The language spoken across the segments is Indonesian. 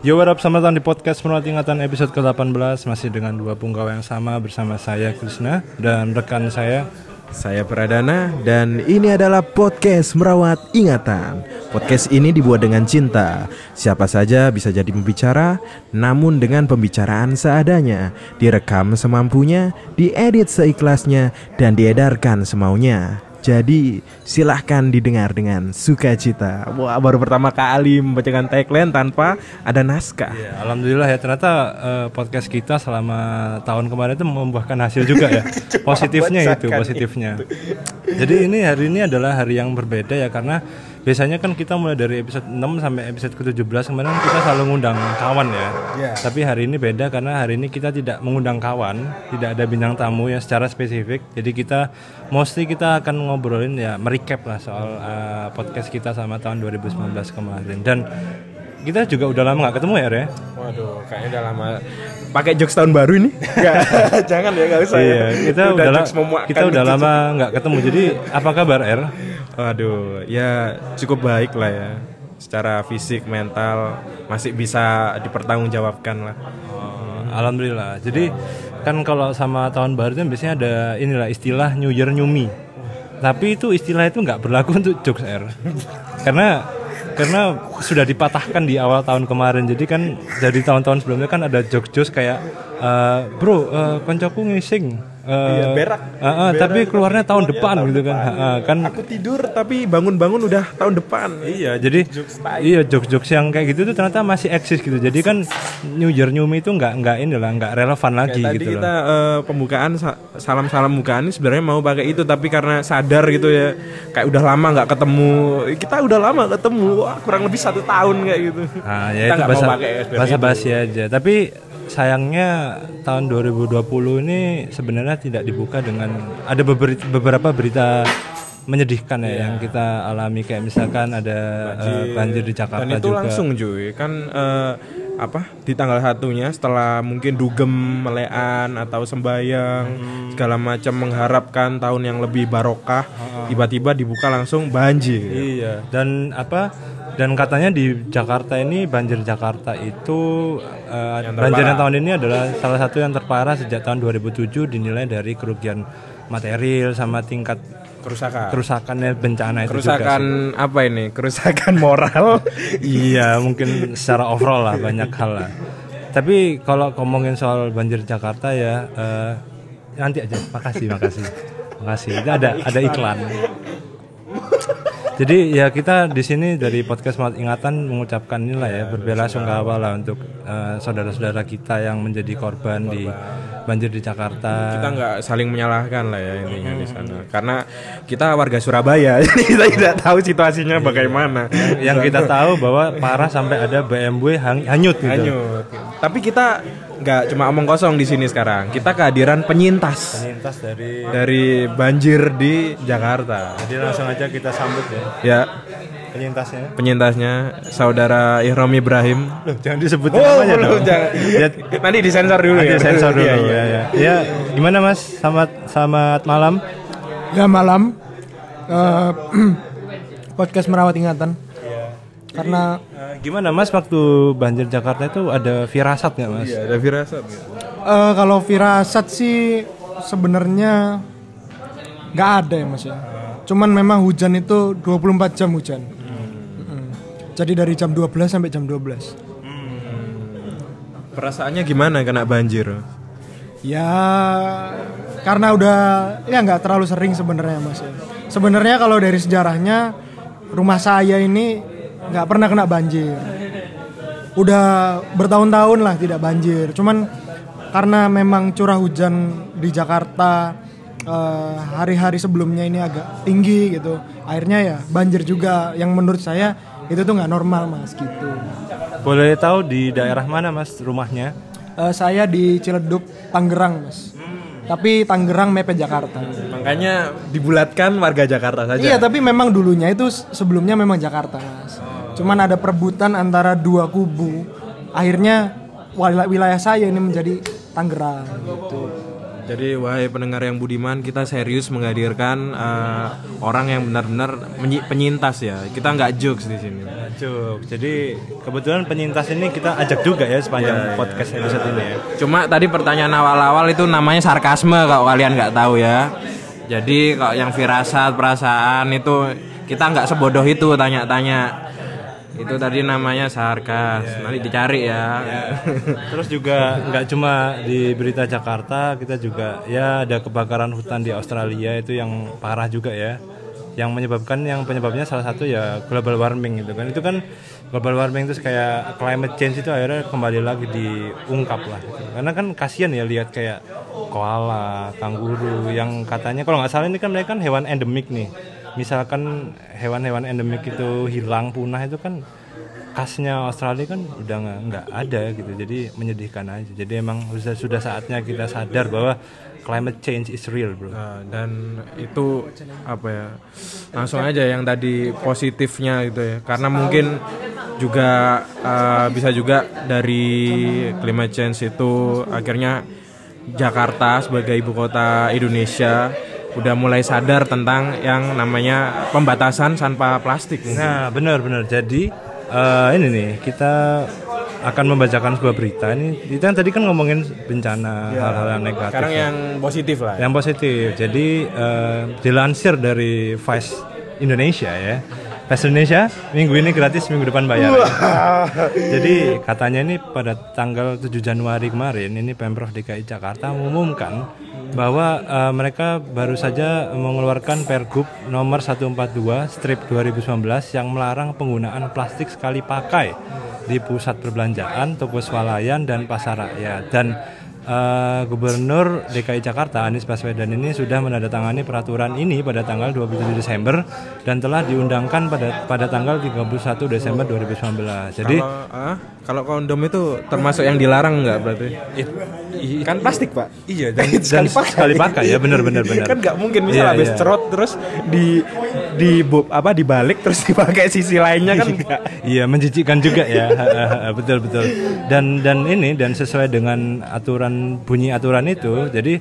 Yo what up, selamat datang di podcast Menurut Ingatan episode ke-18 Masih dengan dua punggawa yang sama bersama saya Krishna Dan rekan saya Saya Pradana dan ini adalah podcast Merawat Ingatan. Podcast ini dibuat dengan cinta. Siapa saja bisa jadi pembicara, namun dengan pembicaraan seadanya, direkam semampunya, diedit seikhlasnya, dan diedarkan semaunya. Jadi silahkan didengar dengan sukacita. Wah baru pertama kali membacakan tagline tanpa ada naskah. ya, Alhamdulillah ya ternyata eh, podcast kita selama tahun kemarin itu membuahkan hasil juga ya Positifnya itu, positifnya Jadi ini hari ini adalah hari yang berbeda ya Karena biasanya kan kita mulai dari episode 6 sampai episode ke-17 Kemarin kita selalu ngundang kawan ya. Ya. Tapi hari ini beda karena hari ini kita tidak mengundang kawan Tidak ada bintang tamu yang secara spesifik. Jadi kita mostly kita akan ngobrolin ya merecap lah soal eh, podcast kita sama tahun 2019 kemarin. Dan kita juga udah lama nggak ketemu ya Re? Waduh, kayaknya udah lama pakai jokes tahun baru ini. Jangan ya, nggak usah. ya. Iya, kita udah, memuakkan kita udah gitu. lama nggak ketemu. Jadi apa kabar R? Waduh, ya cukup baik lah ya. Secara fisik, mental masih bisa dipertanggungjawabkan lah. Oh, Alhamdulillah. Jadi kan kalau sama tahun baru itu biasanya ada inilah istilah New Year New Me. Tapi itu istilah itu nggak berlaku untuk jokes R. Karena karena sudah dipatahkan di awal tahun kemarin. Jadi kan dari tahun-tahun sebelumnya kan ada jokes-jokes kayak eh, bro, eh, koncoku ngising. Eh, Iya, berak. eh, eh, tapi keluarnya tahun depan gitu kan. Eh, eh, kan Aku tidur tapi bangun-bangun udah tahun depan. Iya, jadi iya jokes-jokes yang kayak gitu tuh ternyata masih eksis gitu. Jadi kan New Year New Me itu nggak nggak ini lah, nggak relevan lagi Tadi gitu kita loh. eh, pembukaan sa- salam-salam bukaan ini sebenarnya mau pakai itu tapi karena sadar gitu ya kayak udah lama nggak ketemu kita udah lama ketemu wah kurang lebih satu tahun kayak gitu Nah, ya Kita itu nggak mau pakai bahasa basi aja. Tapi sayangnya tahun 2020 ini sebenarnya tidak dibuka dengan ada beber- beberapa berita menyedihkan ya Iya. yang kita alami kayak misalkan ada eh, banjir di Jakarta dan itu juga. langsung cuy kan eh, apa di tanggal satunya setelah mungkin dugem melean atau sembayang Hmm. segala macam mengharapkan tahun yang lebih barokah tiba-tiba dibuka langsung banjir Iya, dan apa? Dan katanya di Jakarta ini banjir Jakarta itu eh, banjir yang tahun ini adalah salah satu yang terparah sejak tahun 2007 dinilai dari kerugian material sama tingkat kerusakan kerusakannya bencana itu juga. kerusakan apa ini kerusakan moral iya, mungkin secara overall lah banyak hal lah. Tapi kalau ngomongin soal banjir Jakarta ya eh, nanti aja. Makasih, makasih. Makasih. Itu ada ada iklan. Jadi ya kita di sini dari podcast Semangat Ingatan mengucapkan inilah ya berbela sungkawa lah untuk eh, saudara-saudara kita yang menjadi korban di banjir di Jakarta. kita nggak saling menyalahkan lah ya intinya di sana karena kita warga Surabaya jadi kita tidak tahu situasinya bagaimana Yang kita tahu bahwa parah sampai ada BMW hang- hanyut gitu. Hanyut. Tapi kita nggak cuma omong kosong di sini sekarang. Kita kehadiran penyintas Penyintas dari dari banjir di Jakarta. Jadi langsung aja kita sambut ya Ya, penyintasnya. penyintasnya saudara Ihram Ibrahim. Loh, jangan disebutin namanya belum, dong. jangan. Ya, Nanti disensor dulu nanti ya. sensor dulu Iya, ya, iya. ya. Ya, gimana Mas? Selamat selamat malam. Ya malam Eh, podcast merawat ingatan. Karena Eh, gimana Mas waktu banjir Jakarta itu ada firasat nggak Mas? Iya, ada firasat. eh, kalau firasat sih sebenarnya nggak ada ya mas ya. Cuman memang hujan itu 24 jam hujan. Mm-mm. Jadi dari jam 12 sampai jam 12. Perasaannya gimana kena banjir? Ya karena udah ya nggak terlalu sering sebenarnya mas ya. Sebenarnya kalau dari sejarahnya rumah saya ini nggak pernah kena banjir. Udah bertahun-tahun lah tidak banjir. Cuman karena memang curah hujan di Jakarta eh, hari-hari sebelumnya ini agak tinggi gitu. Akhirnya ya banjir juga yang menurut saya itu tuh nggak normal mas gitu. Boleh tahu di daerah mana Mas rumahnya? Eh, saya di Ciledug, Tangerang mas. Tapi Tangerang mepet Jakarta. Makanya dibulatkan warga Jakarta saja. Iya, tapi memang dulunya itu sebelumnya memang Jakarta, Mas. Cuman ada perebutan antara dua kubu. Akhirnya wila- wilayah saya ini menjadi Tangerang gitu. Jadi wahai pendengar yang budiman, kita serius menghadirkan eh, orang yang benar-benar penyintas ya. Kita nggak jokes di sini. Cuk. Jadi kebetulan penyintas ini kita ajak juga ya sepanjang podcast episode ini ya. Cuma tadi pertanyaan awal-awal itu namanya sarkasme kalau kalian nggak tahu ya. Jadi kalau yang firasat, perasaan itu kita nggak sebodoh itu tanya-tanya. Itu tadi namanya sarkas. Nanti dicari ya. Terus juga nggak cuma di berita Jakarta, kita juga ya ada kebakaran hutan di Australia itu yang parah juga ya. Yang menyebabkan yang penyebabnya salah satu ya global warming gitu kan. Itu kan global warming itu kayak climate change itu akhirnya kembali lagi diungkap lah. gitu. Karena kan kasihan ya lihat kayak koala, kanguru yang katanya kalau nggak salah ini kan mereka kan hewan endemik nih. Misalkan hewan-hewan endemik itu hilang punah itu kan khasnya Australia kan udah nggak ada gitu. Jadi menyedihkan aja. Jadi emang sudah sudah saatnya kita sadar bahwa climate change is real bro. Nah, dan itu apa ya langsung aja yang tadi positifnya gitu ya. Karena mungkin juga eh, bisa juga dari climate change itu akhirnya Jakarta sebagai ibu kota Indonesia udah mulai sadar tentang yang namanya pembatasan sampah plastik nah benar benar. Jadi eh, ini nih kita akan membacakan sebuah berita ini. Kita kan tadi kan ngomongin bencana hal-hal yang negatif. Sekarang ya. yang positif lah ya. yang positif. Jadi eh, dilansir dari Vice Indonesia ya Vice Indonesia minggu ini gratis minggu depan bayar ya. jadi katanya ini pada tanggal 7 Januari kemarin ini Pemprov DKI Jakarta mengumumkan bahwa eh, mereka baru saja mengeluarkan Pergub nomor 142 strip 2019 yang melarang penggunaan plastik sekali pakai di pusat perbelanjaan, toko swalayan dan pasar rakyat dan Eh, Gubernur DKI Jakarta Anies Baswedan ini sudah menandatangani peraturan ini pada tanggal 27 Desember dan telah diundangkan pada pada tanggal 31 Desember 2019. Jadi Kalau ah, kalau kondom itu termasuk yang dilarang nggak berarti? kan plastik pak. iya dan, dan sekali pakai ya benar benar benar. kan nggak mungkin misal Iya, habis iya. cerot terus di di apa dibalik terus dipakai sisi lainnya kan nggak. Iya menjijikkan juga ya betul betul dan dan ini dan sesuai dengan aturan bunyi aturan itu jadi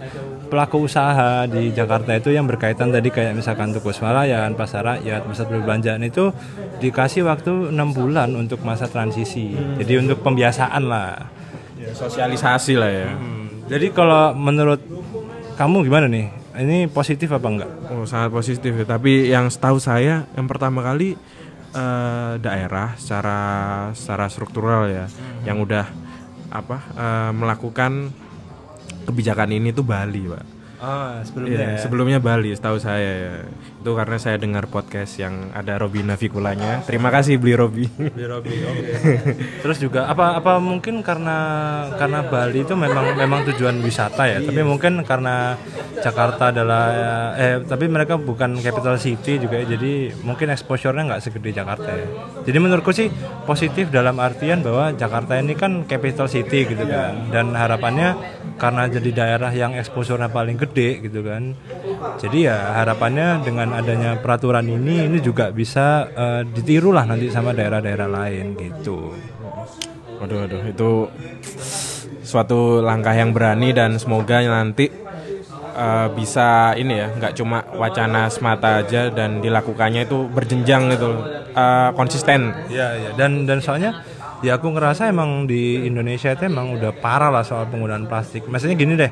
pelaku usaha di Jakarta itu yang berkaitan tadi kayak misalkan toko swalayan, pasar rakyat, pusat perbelanjaan itu dikasih waktu enam bulan untuk masa transisi. Jadi untuk pembiasaan lah. Ya, sosialisasi lah ya. Jadi kalau menurut kamu gimana nih? Ini positif apa enggak? Oh sangat positif ya. Tapi yang setahu saya yang pertama kali eh, daerah secara secara struktural ya yang udah apa eh, melakukan kebijakan ini tuh Bali pak. Oh, Iya, sebelumnya Bali, setahu saya ya. Itu karena saya dengar podcast yang ada Robi Navikulanya. Terima kasih beli Robi. Beli Robi, oke. Terus juga apa apa mungkin karena karena Bali itu memang memang tujuan wisata ya, tapi mungkin karena Jakarta adalah eh tapi mereka bukan capital city juga ya, jadi mungkin exposure-nya nggak segede Jakarta ya. Jadi menurutku sih positif dalam artian bahwa Jakarta ini kan capital city gitu kan, dan harapannya karena jadi daerah yang exposure-nya paling gede gitu kan. Jadi ya harapannya dengan adanya peraturan ini ini juga bisa eh, ditiru lah nanti sama daerah-daerah lain gitu. Waduh, waduh, itu suatu langkah yang berani dan semoga nanti eh, bisa ini ya, nggak cuma wacana semata aja dan dilakukannya itu berjenjang gitu, eh, konsisten. Iya iya dan dan soalnya ya aku ngerasa emang di Indonesia itu emang udah parah lah soal penggunaan plastik. Maksudnya gini deh,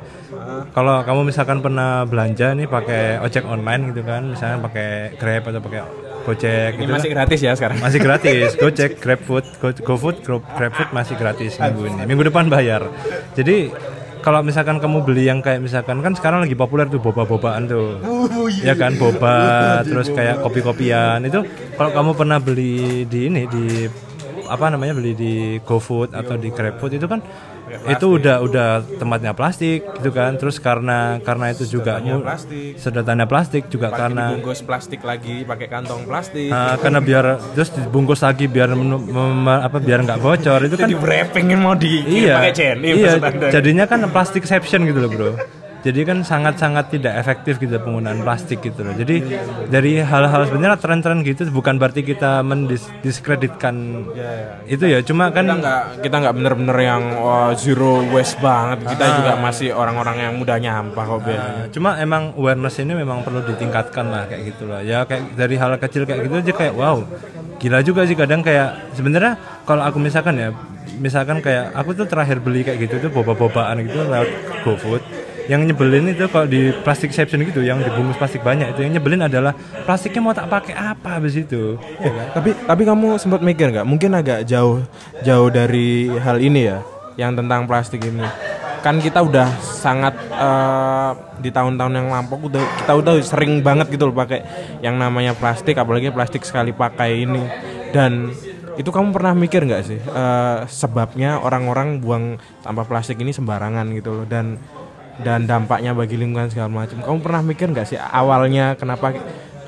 kalau kamu misalkan pernah belanja nih pakai ojek online gitu kan, misalnya pakai Grab atau pakai Gojek Ini gitu masih kan. gratis ya sekarang. masih gratis Gojek, GrabFood, Go- GoFood, GrabFood masih gratis minggu ini. Minggu depan bayar. Jadi kalau misalkan kamu beli yang kayak misalkan kan sekarang lagi populer tuh boba-bobaan tuh. ya kan boba, terus kayak kopi-kopian itu kalau kamu pernah beli di ini di apa namanya beli di GoFood atau di GrabFood itu kan itu udah udah tempatnya plastik gitu kan. Terus karena karena itu juga mu- plastik. sedotannya plastik juga Pakai karena dibungkus plastik lagi, pakai kantong plastik. Nah, karena biar terus dibungkus lagi biar menu- mem- apa biar nggak bocor itu kan Jadi wrappingin mau di iya pakai iya Anda. jadinya kan plastic exception gitu loh bro jadi kan sangat-sangat tidak efektif gitu penggunaan plastik gitu loh. Jadi dari hal-hal sebenarnya tren-tren gitu bukan berarti kita mendiskreditkan itu ya cuma kan kita nggak kita nggak bener-bener yang wah, zero waste banget. Kita Ah. juga masih orang-orang yang mudah nyampah kok. Nah, cuma emang awareness ini memang perlu ditingkatkan lah kayak gitu lah. Ya kayak dari hal kecil kayak gitu aja kayak wow gila juga sih kadang kayak sebenarnya kalau aku misalkan ya misalkan kayak aku tuh terakhir beli kayak gitu tuh boba-bobaan gitu lewat GoFood yang nyebelin itu kalau di plastic section gitu yang dibungkus plastik banyak itu yang nyebelin adalah plastiknya mau tak pakai apa habis itu tapi tapi kamu sempat mikir nggak? Mungkin agak jauh jauh dari hal ini ya yang tentang plastik ini. Kan kita udah sangat eh, di tahun-tahun yang lampau udah kita udah sering banget gitu loh pakai yang namanya plastik apalagi plastik sekali pakai ini. Dan itu kamu pernah mikir nggak sih eh, sebabnya orang-orang buang sampah plastik ini sembarangan gitu loh. Dan dan dampaknya bagi lingkungan segala macam. Kamu pernah mikir nggak sih awalnya kenapa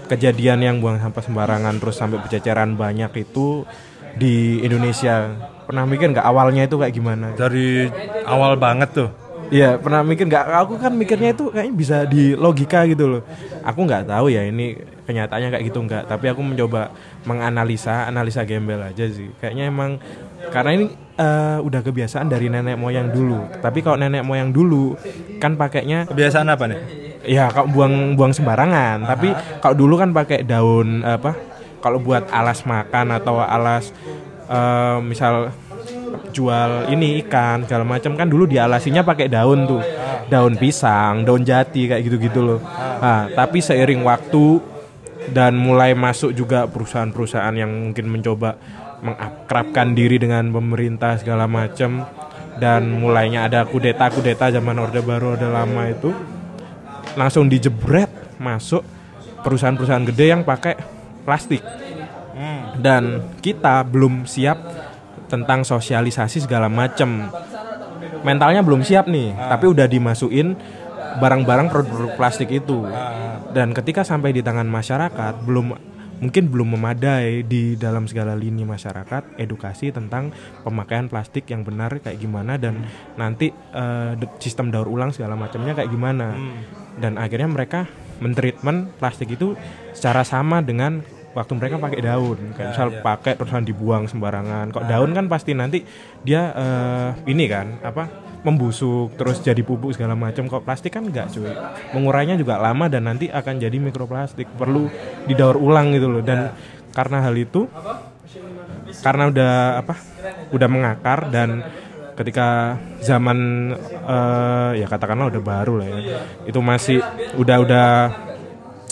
kejadian yang buang sampah sembarangan terus sampai berceceran banyak itu di Indonesia? Pernah mikir nggak awalnya itu kayak gimana? Dari awal banget tuh. Iya pernah mikir nggak? Aku kan mikirnya itu kayaknya bisa di logika gitu loh. Aku nggak tahu ya ini kenyataannya kayak gitu nggak. Tapi aku mencoba menganalisa analisa gembel aja sih. Kayaknya emang karena ini eh, udah kebiasaan dari nenek moyang dulu. Tapi kalau nenek moyang dulu kan pakainya kebiasaan apa nih? Ya kalau buang buang sembarangan. Tapi kalau dulu kan pakai daun apa kalau buat alas makan atau alas eh, misal jual ini ikan segala macam kan dulu dialasinya pakai daun tuh. Daun pisang daun jati kayak gitu-gitu loh. Nah, tapi seiring waktu dan mulai masuk juga perusahaan-perusahaan yang mungkin mencoba mengakrabkan diri dengan pemerintah segala macam dan mulainya ada kudeta-kudeta zaman Orde Baru Orde Lama itu. Langsung dijebret masuk perusahaan-perusahaan gede yang pakai plastik. Dan kita belum siap tentang sosialisasi segala macam mentalnya belum siap nih tapi udah dimasukin barang-barang produk plastik itu. Dan ketika sampai di tangan masyarakat belum mungkin belum memadai di dalam segala lini masyarakat edukasi tentang pemakaian plastik yang benar kayak gimana dan nanti eh, de- sistem daur ulang segala macamnya kayak gimana. Dan akhirnya mereka mentreatment plastik itu secara sama dengan waktu mereka pakai daun. Kayak misal pakai terusan dibuang sembarangan. Kok daun kan pasti nanti dia eh, ini kan apa membusuk terus jadi pupuk segala macam. Kok plastik kan enggak cuy. Mengurainya juga lama dan nanti akan jadi mikroplastik. Perlu didaur ulang gitu loh. Dan karena hal itu karena udah apa udah mengakar dan ketika zaman eh, ya katakanlah udah baru lah ya itu masih udah udah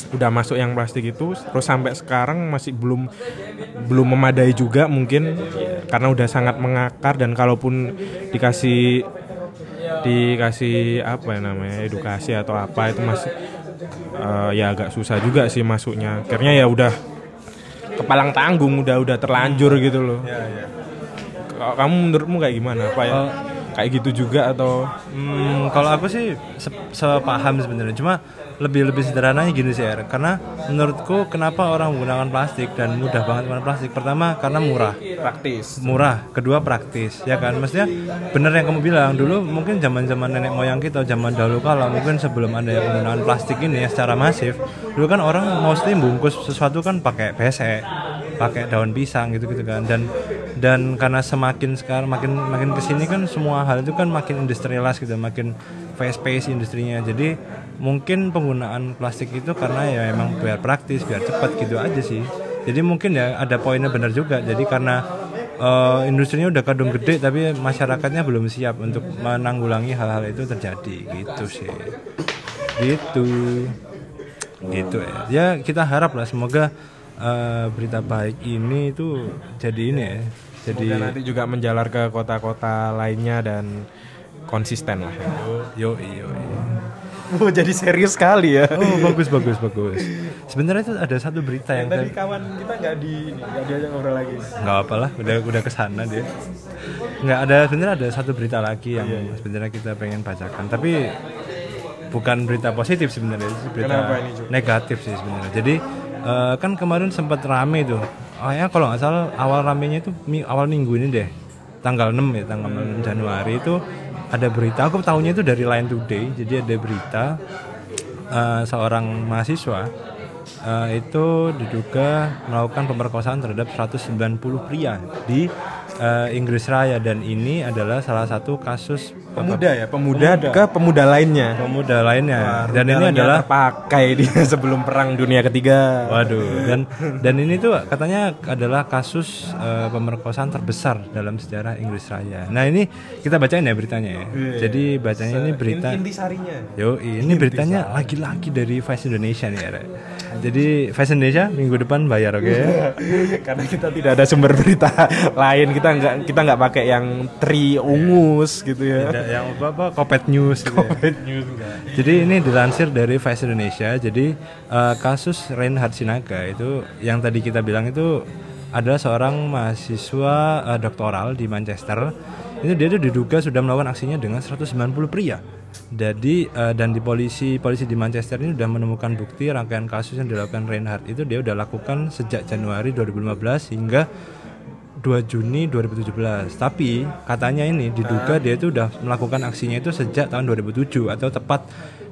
udah masuk yang plastik itu terus sampai sekarang masih belum belum memadai juga mungkin karena udah sangat mengakar dan kalaupun dikasih dikasih apa ya namanya edukasi atau apa itu masih eh, ya agak susah juga sih masuknya. Akhirnya ya udah kepalang tanggung udah udah terlanjur gitu loh. Kalau kamu menurutmu kayak gimana? Apa ya? Kayak gitu juga atau? Hmm, kalau aku sih se- sepaham sebenarnya. Cuma lebih lebih sederhananya gini sih, Er. Karena menurutku kenapa orang menggunakan plastik dan mudah banget menggunakan plastik? Pertama karena murah. praktis Murah, kedua praktis, ya kan? Maksudnya bener yang kamu bilang dulu mungkin zaman-zaman nenek moyang kita, zaman dahulu kala mungkin sebelum ada yang penggunaan plastik ini ya secara masif, dulu kan orang mostly bungkus sesuatu kan pakai pesek, pakai daun pisang gitu-gitu kan. Dan dan karena semakin sekarang makin makin ke sini kan semua hal itu kan makin industrialis gitu, makin fast pace industrinya. Jadi mungkin penggunaan plastik itu karena ya emang biar praktis, biar cepat gitu aja sih. Jadi mungkin ya ada poinnya benar juga. Jadi karena eh, industrinya udah kadung gede tapi masyarakatnya belum siap untuk menanggulangi hal-hal itu terjadi gitu sih. Gitu. Gitu ya. Ya kita harap lah semoga eh, berita baik ini itu jadi ini ya. Jadi Semoga nanti juga menjalar ke kota-kota lainnya dan konsisten lah. Yo yo. Oh jadi serius sekali ya? Oh bagus bagus bagus. Sebenarnya itu ada satu berita yang Tadi saya- kawan kita nggak di nggak diajak ngobrol lagi. nggak apalah udah udah ke sana dia. Nggak ada sebenarnya ada satu berita lagi yang sebenarnya kita pengen bacakan. Tapi bukan berita positif sebenarnya berita ini, negatif sih sebenarnya. Jadi eh, kan kemarin sempat rame tuh. Oh ya kalau nggak salah awal ramenya itu awal minggu ini deh. Tanggal 6 ya tanggal 6 Januari itu ada berita. Aku tahunya itu dari Line Today. Jadi ada berita eh, seorang mahasiswa eh, itu diduga melakukan pemerkosaan terhadap 190 pria di eh, Inggris Raya. Dan ini adalah salah satu kasus Pemuda ya, pemuda, ke pemuda lainnya. pemuda lainnya dan ini adalah pakai dia sebelum perang dunia ketiga. Waduh, dan dan ini tuh katanya adalah kasus eh, pemerkosaan terbesar dalam sejarah Inggris Raya. Nah ini kita bacain ya beritanya ya. Jadi bacanya ini berita. Intisarinya. Yo, ini beritanya lagi-lagi dari Vice Indonesia nih ya. Rek. Jadi Vice Indonesia minggu depan bayar oke ya. Karena kita tidak ada sumber berita lain, kita nggak kita nggak pakai yang tri ungus gitu ya. Ada yang apa apa Kopet News. gitu ya. Jadi ini dilansir dari Vice Indonesia. Jadi eh, kasus Reinhard Sinaga itu yang tadi kita bilang itu adalah seorang mahasiswa eh, doktoral di Manchester. Itu dia tuh diduga sudah melakukan aksinya dengan 190 pria. Jadi eh, dan di polisi polisi di Manchester ini sudah menemukan bukti rangkaian kasus yang dilakukan Reinhard itu dia udah lakukan sejak Januari 2015 hingga 2 Juni 2017. Tapi katanya ini diduga dia itu udah melakukan aksinya itu sejak tahun 2007 atau tepat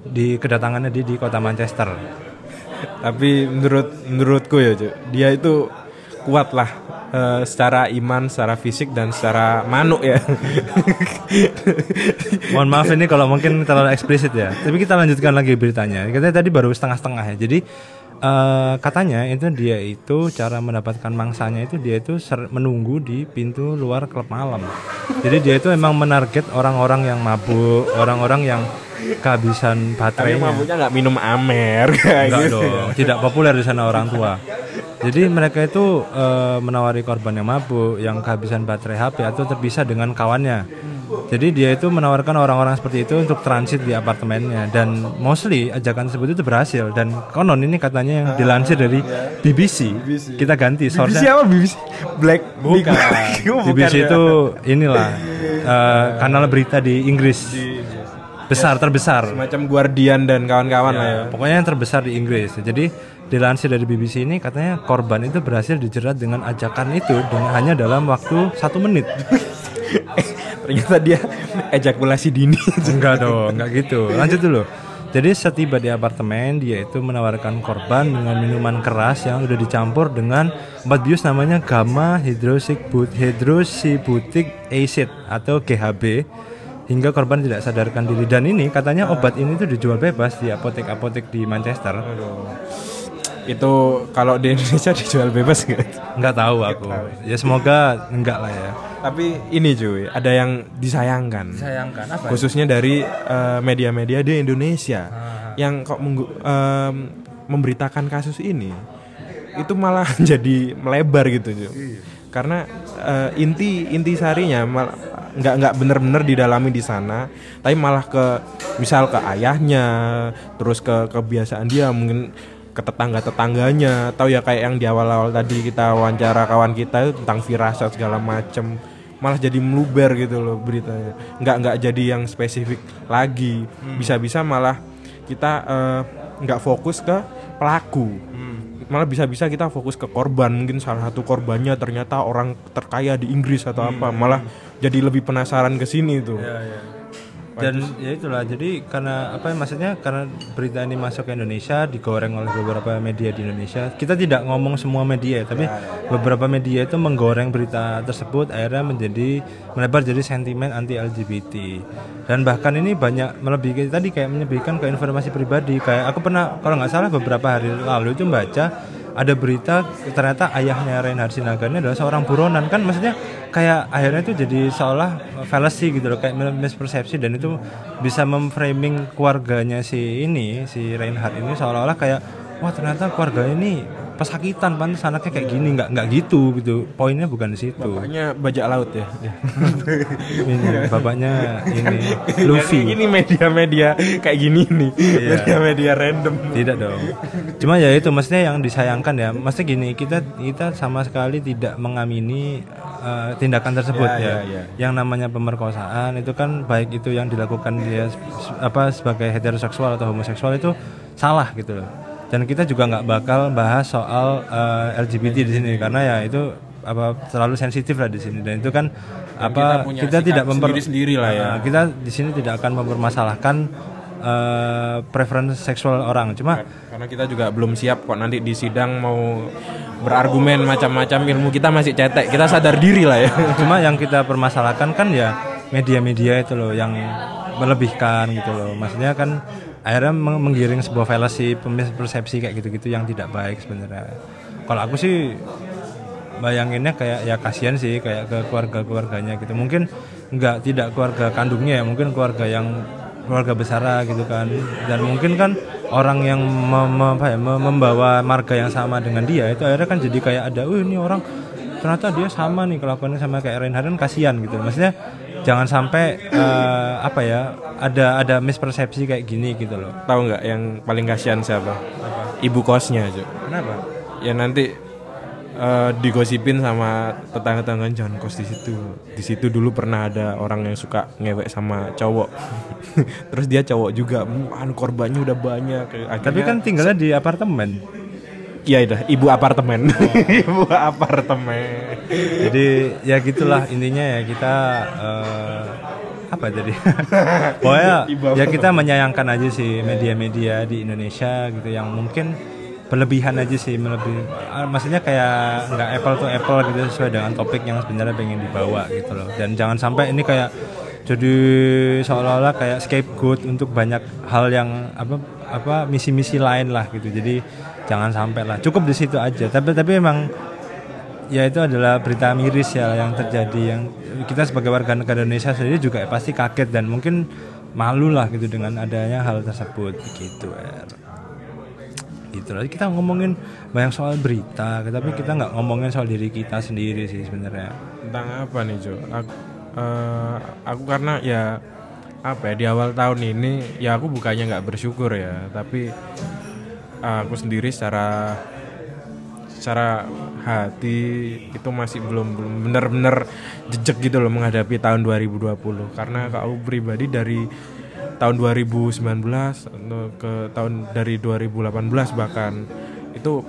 di kedatangannya dia di kota Manchester. Tapi menurut menurutku ya, Cuk, dia itu kuat lah eh, secara iman, secara fisik dan secara manuk ya. Mohon maaf ini kalau mungkin terlalu eksplisit ya. Tapi kita lanjutkan lagi beritanya. Katanya tadi baru setengah-setengah ya. Jadi eh, katanya itu dia itu cara mendapatkan mangsanya itu dia itu ser- menunggu di pintu luar klub malam. Jadi dia itu memang menarget orang-orang yang mabuk, orang-orang yang kehabisan Tapi baterainya. mabuknya nggak minum amer kayak Enggak gitu. dong, tidak populer di sana orang tua. Jadi mereka itu eh, menawari korban yang mabuk, yang kehabisan baterai HP atau terpisah dengan kawannya. Jadi dia itu menawarkan orang-orang seperti itu untuk transit di apartemennya dan mostly ajakan tersebut itu berhasil dan konon ini katanya yang dilansir dari BBC. Kita ganti BBC source apa BBC? Black Bukan. BBC ya. itu inilah eh, kanal berita di Inggris. Besar terbesar. semacam Guardian dan kawan-kawan lah ya. Pokoknya yang terbesar di Inggris. Jadi dilansir dari BBC ini katanya korban itu berhasil dijerat dengan ajakan itu dengan hanya dalam waktu satu menit. Ternyata dia ejakulasi dini. enggak dong, enggak gitu. Lanjut dulu. Jadi setiba di apartemen dia itu menawarkan korban dengan minuman keras yang udah dicampur dengan obat bius namanya gamma hydroxybut hydroxybutic acid atau GHB hingga korban tidak sadarkan diri dan ini katanya obat ini tuh dijual bebas di apotek-apotek di Manchester. Itu kalau di Indonesia dijual bebas nggak? Nggak tahu aku. Ya semoga enggak lah ya. Tapi ini cuy, ada yang disayangkan. Sayangkan apa? Khususnya dari eh, media-media di Indonesia yang kok menggu- em, memberitakan kasus ini itu malah jadi melebar gitu cuy. Karena eh, inti inti sarinya mal- nggak nggak bener-bener didalami di sana, tapi malah ke misal ke ayahnya, terus ke kebiasaan dia mungkin ke tetangga-tetangganya. Atau ya kayak yang di awal-awal tadi kita wawancara kawan kita itu tentang firasat segala macem. Malah jadi meluber gitu loh beritanya. Nggak nggak jadi yang spesifik lagi. Bisa-bisa malah kita eh, nggak fokus ke pelaku. Malah bisa-bisa kita fokus ke korban. Mungkin salah satu korbannya ternyata orang terkaya di Inggris atau apa. Malah jadi lebih penasaran ke sini tuh Dan ya itulah. Jadi karena apa ya maksudnya karena berita ini masuk ke Indonesia digoreng oleh beberapa media di Indonesia. Kita tidak ngomong semua media, tapi beberapa media itu menggoreng berita tersebut akhirnya menjadi melebar jadi sentimen anti LGBT. Dan bahkan ini banyak melebihi tadi kayak menyebutkan ke informasi pribadi. Kayak aku pernah kalau nggak salah beberapa hari lalu itu membaca ada berita ternyata ayahnya Reinhard Sinaga ini adalah seorang buronan kan? Maksudnya kayak akhirnya itu jadi seolah fallacy gitu loh kayak mispersepsi dan itu bisa memframing keluarganya si ini si Reinhard ini seolah-olah kayak wah ternyata keluarga ini pesakitan pantas anaknya kayak gini nggak nggak gitu gitu poinnya bukan di situ Bapaknya bajak laut ya ini bapaknya ini Luffy ini media-media kayak gini nih media-media random Tidak dong. Cuma ya itu maksudnya yang disayangkan ya. Maksudnya gini, kita kita sama sekali tidak mengamini eh, tindakan tersebut Ya, ya. ya, ya. Yang namanya pemerkosaan itu kan baik itu yang dilakukan dia apa sebagai heteroseksual atau homoseksual itu salah gitu loh. Dan kita juga nggak bakal bahas soal eh, LGBT di sini karena ya itu apa terlalu sensitif lah di sini. Dan itu kan kita apa kita, sikap tidak memper sendiri-sendiri lah ya. Nah, kita di sini tidak akan mempermasalahkan eh preference seksual orang. Cuma karena kita juga belum siap kok nanti di sidang mau berargumen macam-macam ilmu kita masih cetek. Kita sadar diri lah ya. Cuma yang kita permasalahkan kan ya media-media itu loh yang melebihkan gitu loh. Maksudnya kan akhirnya meng- menggiring sebuah fallacy persepsi kayak gitu-gitu yang tidak baik sebenarnya. Kalau aku sih bayanginnya kayak ya kasihan sih kayak ke keluarga-keluarganya gitu. Mungkin nggak tidak keluarga kandungnya ya mungkin keluarga yang keluarga besar gitu kan. Dan mungkin kan orang yang mem- ya, mem- membawa marga yang sama dengan dia itu akhirnya kan jadi kayak ada oh ini orang ternyata dia sama nih kelakuannya sama kayak Reinhardt kan kasihan gitu. Maksudnya jangan sampai eh, apa ya ada ada mispersepsi kayak gini gitu loh. Tahu nggak yang paling kasihan siapa? Ibu kosnya aja kenapa? Ya nanti eh, digosipin sama tetangga-tetangga jangan kos di situ. Di situ dulu pernah ada orang yang suka ngewek sama cowok. Terus dia cowok juga. Anu korbannya udah banyak. Tapi kan tinggalnya di apartemen iya dah ibu apartemen. Ibu apartemen. Jadi ya gitulah intinya ya kita eh, apa tadi? Pokoknya ya kita menyayangkan aja sih media-media di Indonesia gitu yang mungkin berlebihan aja sih melebih ah, maksudnya kayak nggak apple to apple gitu sesuai dengan topik yang sebenarnya pengen dibawa gitu loh. Dan jangan sampai ini kayak jadi seolah-olah kayak scapegoat untuk banyak hal yang apa apa misi-misi lain lah gitu. Jadi jangan sampai lah. Cukup di situ aja. Tapi tapi emang ya itu adalah berita miris ya yang terjadi. Yang kita sebagai warga negara Indonesia sendiri juga pasti kaget dan mungkin malu lah gitu dengan adanya hal tersebut. Begitu Er. Gitu lah. Kita ngomongin banyak soal berita tapi kita nggak ngomongin soal diri kita sendiri sih sebenarnya. Tentang apa nih Jo? Aku, eh, aku karena ya apa ya di awal tahun ini ya aku bukannya nggak bersyukur ya. Tapi aku sendiri secara secara hati itu masih belum belum benar-benar jejak gitu loh menghadapi tahun 2020 karena aku pribadi dari tahun 2019 atau ke tahun dari 2018 bahkan itu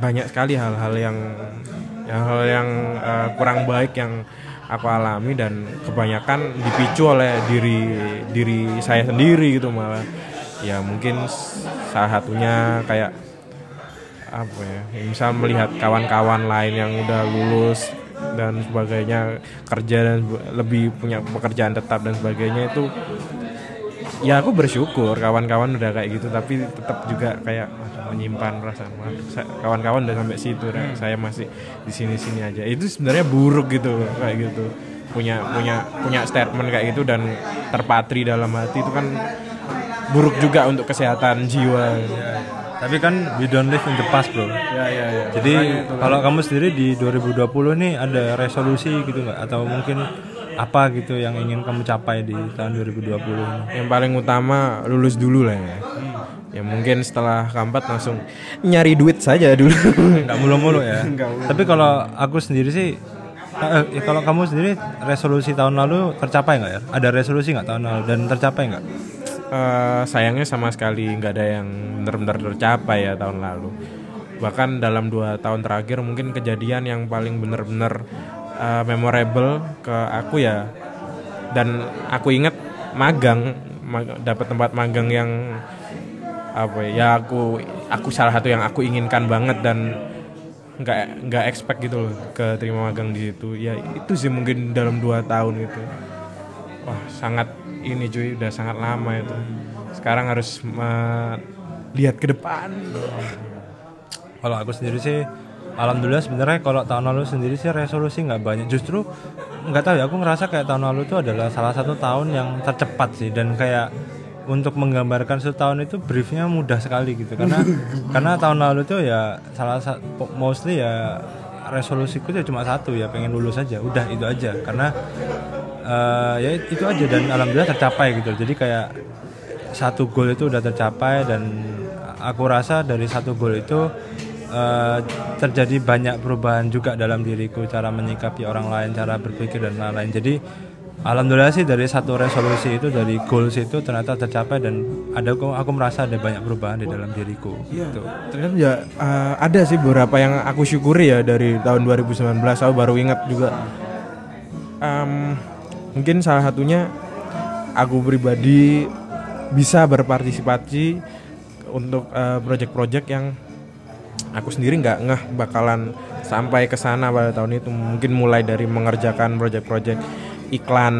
banyak sekali hal-hal yang hal yang eh, kurang baik yang aku alami dan kebanyakan dipicu oleh diri diri saya sendiri gitu malah ya mungkin salah satunya kayak apa ya, misal melihat kawan-kawan lain yang udah lulus dan sebagainya kerja dan lebih punya pekerjaan tetap dan sebagainya itu ya aku bersyukur kawan-kawan udah kayak gitu tapi tetap juga kayak menyimpan perasaan. "Waduh, sa- kawan-kawan udah sampai situ dah. saya masih di sini-sini aja. Itu sebenarnya buruk gitu kayak gitu. Punya punya punya statement kayak gitu dan terpatri dalam hati itu kan buruk juga untuk kesehatan jiwa. Tapi kan we don't live in the past bro. Ya ya ya jadi kalau kamu sendiri di 2020 nih ada resolusi gitu nggak? Atau mungkin apa gitu yang ingin kamu capai di tahun 2020 ini? yang paling utama lulus dulu lah ya. Ya mungkin setelah kampat langsung nyari duit saja dulu. Nggak mulu-mulu ya. Tapi kalau aku sendiri sih, eh, eh, kalau kamu sendiri resolusi tahun lalu tercapai nggak ya? Ada resolusi nggak tahun lalu dan tercapai nggak? Eh, sayangnya sama sekali nggak ada yang benar-benar tercapai ya tahun lalu. Bahkan dalam dua tahun terakhir mungkin kejadian yang paling benar-benar eh, memorable ke aku ya. Dan aku inget magang mag- dapat tempat magang yang apa ya ya aku aku salah satu yang aku inginkan banget dan nggak nggak expect gitu loh ke terima magang di situ. Ya itu sih mungkin dalam dua tahun itu. Wah sangat ini cuy udah sangat lama itu. Sekarang harus melihat ke depan. Kalau aku sendiri sih, alhamdulillah sebenarnya kalau tahun lalu sendiri sih resolusi nggak banyak. Justru nggak tahu ya, aku ngerasa kayak tahun lalu itu adalah salah satu tahun yang tercepat sih. Dan kayak untuk menggambarkan satu tahun itu briefnya mudah sekali gitu. Karena karena tahun lalu itu ya salah satu mostly ya resolusiku ya cuma satu ya pengen lulus aja. Udah itu aja. Karena eh, ya itu aja dan alhamdulillah tercapai gitu jadi kayak satu goal itu udah tercapai dan aku rasa dari satu goal itu eh, terjadi banyak perubahan juga dalam diriku cara menyikapi orang lain cara berpikir dan lain-lain jadi Alhamdulillah sih dari satu resolusi itu dari goals itu ternyata tercapai dan ada aku, aku merasa ada banyak perubahan di dalam diriku. Gitu. Ternyata ya eh, ada sih beberapa yang aku syukuri ya dari tahun 2019 aku baru ingat juga. Em, mungkin salah satunya aku pribadi bisa berpartisipasi untuk eh, project-project yang aku sendiri nggak ngeh bakalan sampai ke sana pada tahun itu. Mungkin mulai dari mengerjakan project-project iklan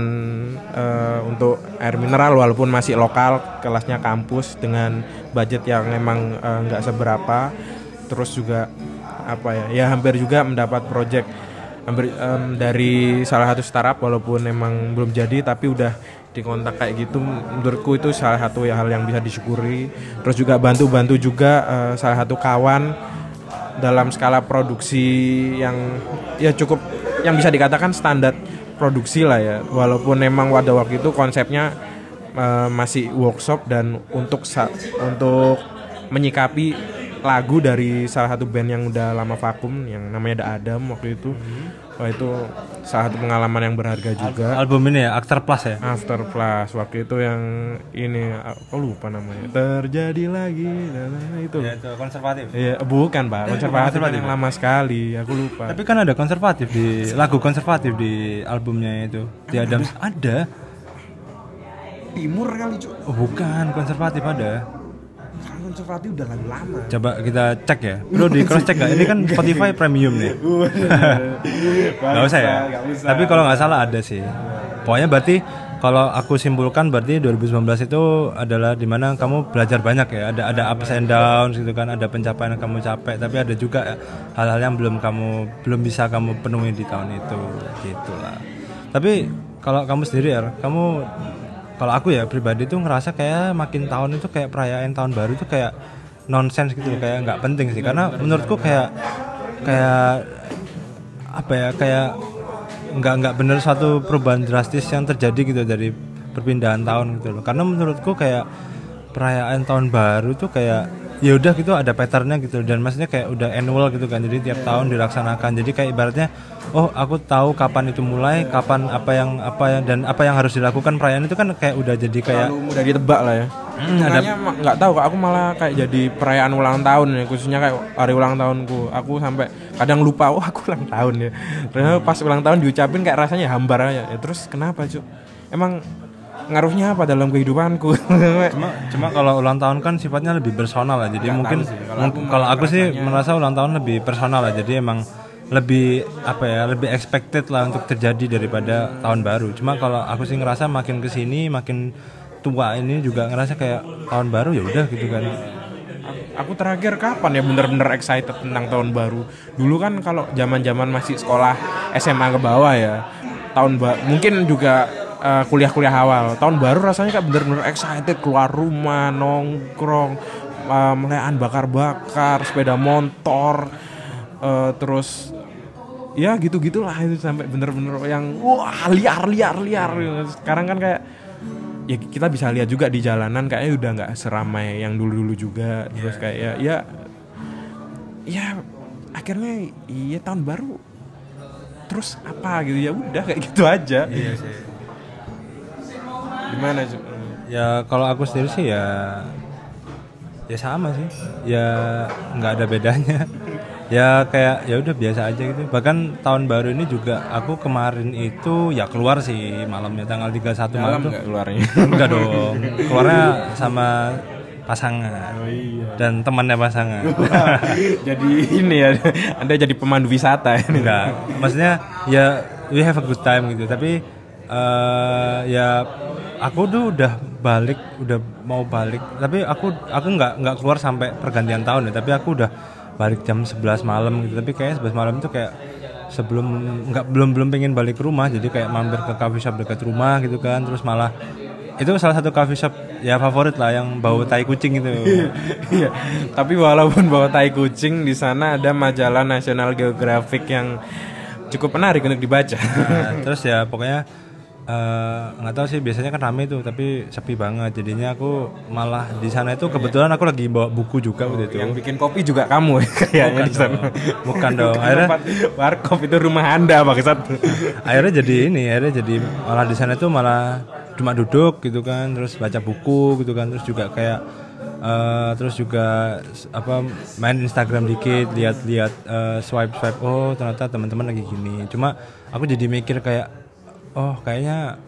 eh, untuk air mineral walaupun masih lokal kelasnya kampus dengan budget yang memang eh, nggak seberapa. Terus juga apa ya ya hampir juga mendapat project em, dari salah satu startup walaupun memang belum jadi tapi udah dikontak kayak gitu menurutku itu salah satu hal yang bisa disyukuri. Terus juga bantu-bantu juga eh, salah satu kawan dalam skala produksi yang ya cukup yang bisa dikatakan standar produksi lah ya. Walaupun memang pada waktu itu konsepnya eh, masih workshop dan untuk untuk menyikapi lagu dari salah satu band yang udah lama vakum yang namanya The Adam waktu itu wah itu salah satu pengalaman yang berharga juga Album ini ya Actor Plus ya. After Plus waktu itu yang ini aku lupa namanya terjadi lagi dan itu Ya, itu konservatif. Iya, bukan pak, konservatif konservatif yang ya? lama sekali, aku lupa. Tapi kan ada konservatif di lagu konservatif di albumnya itu. Di Adams ada. Timur kali cuy, Oh, bukan konservatif ada. Konservatif udah lagu lama. Coba kita cek ya. Bro di cross check gak? Ini kan Spotify premium nih. Gak usah ya. Tapi kalau nggak salah ada sih. Pokoknya berarti kalau aku simpulkan berarti 2019 itu adalah di mana kamu belajar banyak ya. Ada ada ups and downs gitu kan. Ada pencapaian yang kamu capek. Tapi ada juga hal-hal yang belum kamu belum bisa kamu penuhi di tahun itu. Gitulah. Tapi kalau kamu sendiri ya, kamu kalau aku ya pribadi tuh ngerasa kayak makin tahun itu kayak perayaan tahun baru itu kayak nonsens gitu kayak nggak penting sih. Karena menurutku kayak kayak apa ya kayak nggak nggak bener suatu perubahan drastis yang terjadi gitu dari perpindahan tahun gitu loh. Karena menurutku kayak perayaan tahun baru tuh kayak ya udah gitu ada patternnya gitu dan maksudnya kayak udah annual gitu kan jadi tiap tahun dilaksanakan jadi kayak ibaratnya oh aku tahu kapan itu mulai kapan apa yang apa yang dan apa yang harus dilakukan perayaan itu kan kayak udah jadi kayak Terlalu mudah ditebak lah ya. Makanya ma- nggak tahu, aku malah kayak jadi perayaan ulang tahun ya, khususnya kayak hari ulang tahunku. Aku sampai kadang lupa, oh aku ulang tahun ya. Ternyata pas ulang tahun diucapin kayak rasanya hambar aja. Ya terus kenapa cuy? Emang ngaruhnya apa dalam kehidupanku? cuma cuma kalau ulang tahun kan sifatnya lebih personal lah. Jadi mungkin mungkin- kalau aku sih merasa ulang tahun lebih personal lah. Jadi emang lebih apa ya lebih expected lah untuk terjadi daripada tahun baru. Cuma kalau aku sih ngerasa makin ke sini makin tua ini juga ngerasa kayak tahun baru ya udah gitu kan. Aku terakhir kapan ya bener-bener excited tentang tahun baru? Dulu kan kalau zaman-zaman masih sekolah SMA ke bawah ya tahun ba- mungkin juga eh, kuliah-kuliah awal. Tahun baru rasanya kayak bener-bener excited keluar rumah nongkrong eh, meleaan bakar-bakar sepeda motor eh, terus ya gitu gitulah itu sampai bener-bener yang wah liar liar liar. Sekarang kan kayak ya kita bisa lihat juga di jalanan kayaknya udah nggak seramai yang dulu-dulu juga. Terus kayak ya ya ya akhirnya iya tahun baru terus apa gitu? Ya udah kayak gitu aja. Iya gimana ya kalau aku sendiri sih ya ya sama sih. Ya nggak ada bedanya. Ya kayak ya udah biasa aja gitu. Bahkan tahun baru ini juga aku kemarin itu ya keluar sih malamnya tanggal 31 malam. tuh keluarnya? Enggak dong. Keluarnya sama pasangan dan temannya pasangan. Jadi ini ya anda jadi pemandu wisata ini enggak maksudnya ya we have a good time gitu. Tapi eh ya aku tuh udah balik udah mau balik. Tapi aku aku nggak nggak keluar sampai pergantian tahun ya. Tapi aku udah balik jam 11 malam gitu. Tapi kayak 11 malam tuh kayak sebelum nggak belum belum pengen balik ke rumah. Jadi kayak mampir ke coffee shop dekat rumah gitu kan. Terus malah itu salah satu coffee shop ya favorit lah yang bau tai kucing itu Iya, tapi walaupun bawa tai kucing di sana ada majalah National Geographic yang cukup menarik untuk dibaca. Nah, terus ya pokoknya eh, nggak tahu sih biasanya kan rame tuh tapi sepi banget. Jadinya aku malah di sana itu kebetulan aku lagi bawa buku juga waktu itu. Yang bikin kopi juga kamu kayaknya di sana. bukan dong. Akhirnya warkop itu rumah Anda bangsat. akhirnya jadi ini akhirnya jadi malah di sana tuh malah cuma duduk gitu kan terus baca buku gitu kan terus juga kayak eh, terus juga apa main Instagram dikit lihat-lihat eh, swipe swipe oh ternyata teman-teman lagi gini. Cuma aku jadi mikir kayak oh kayaknya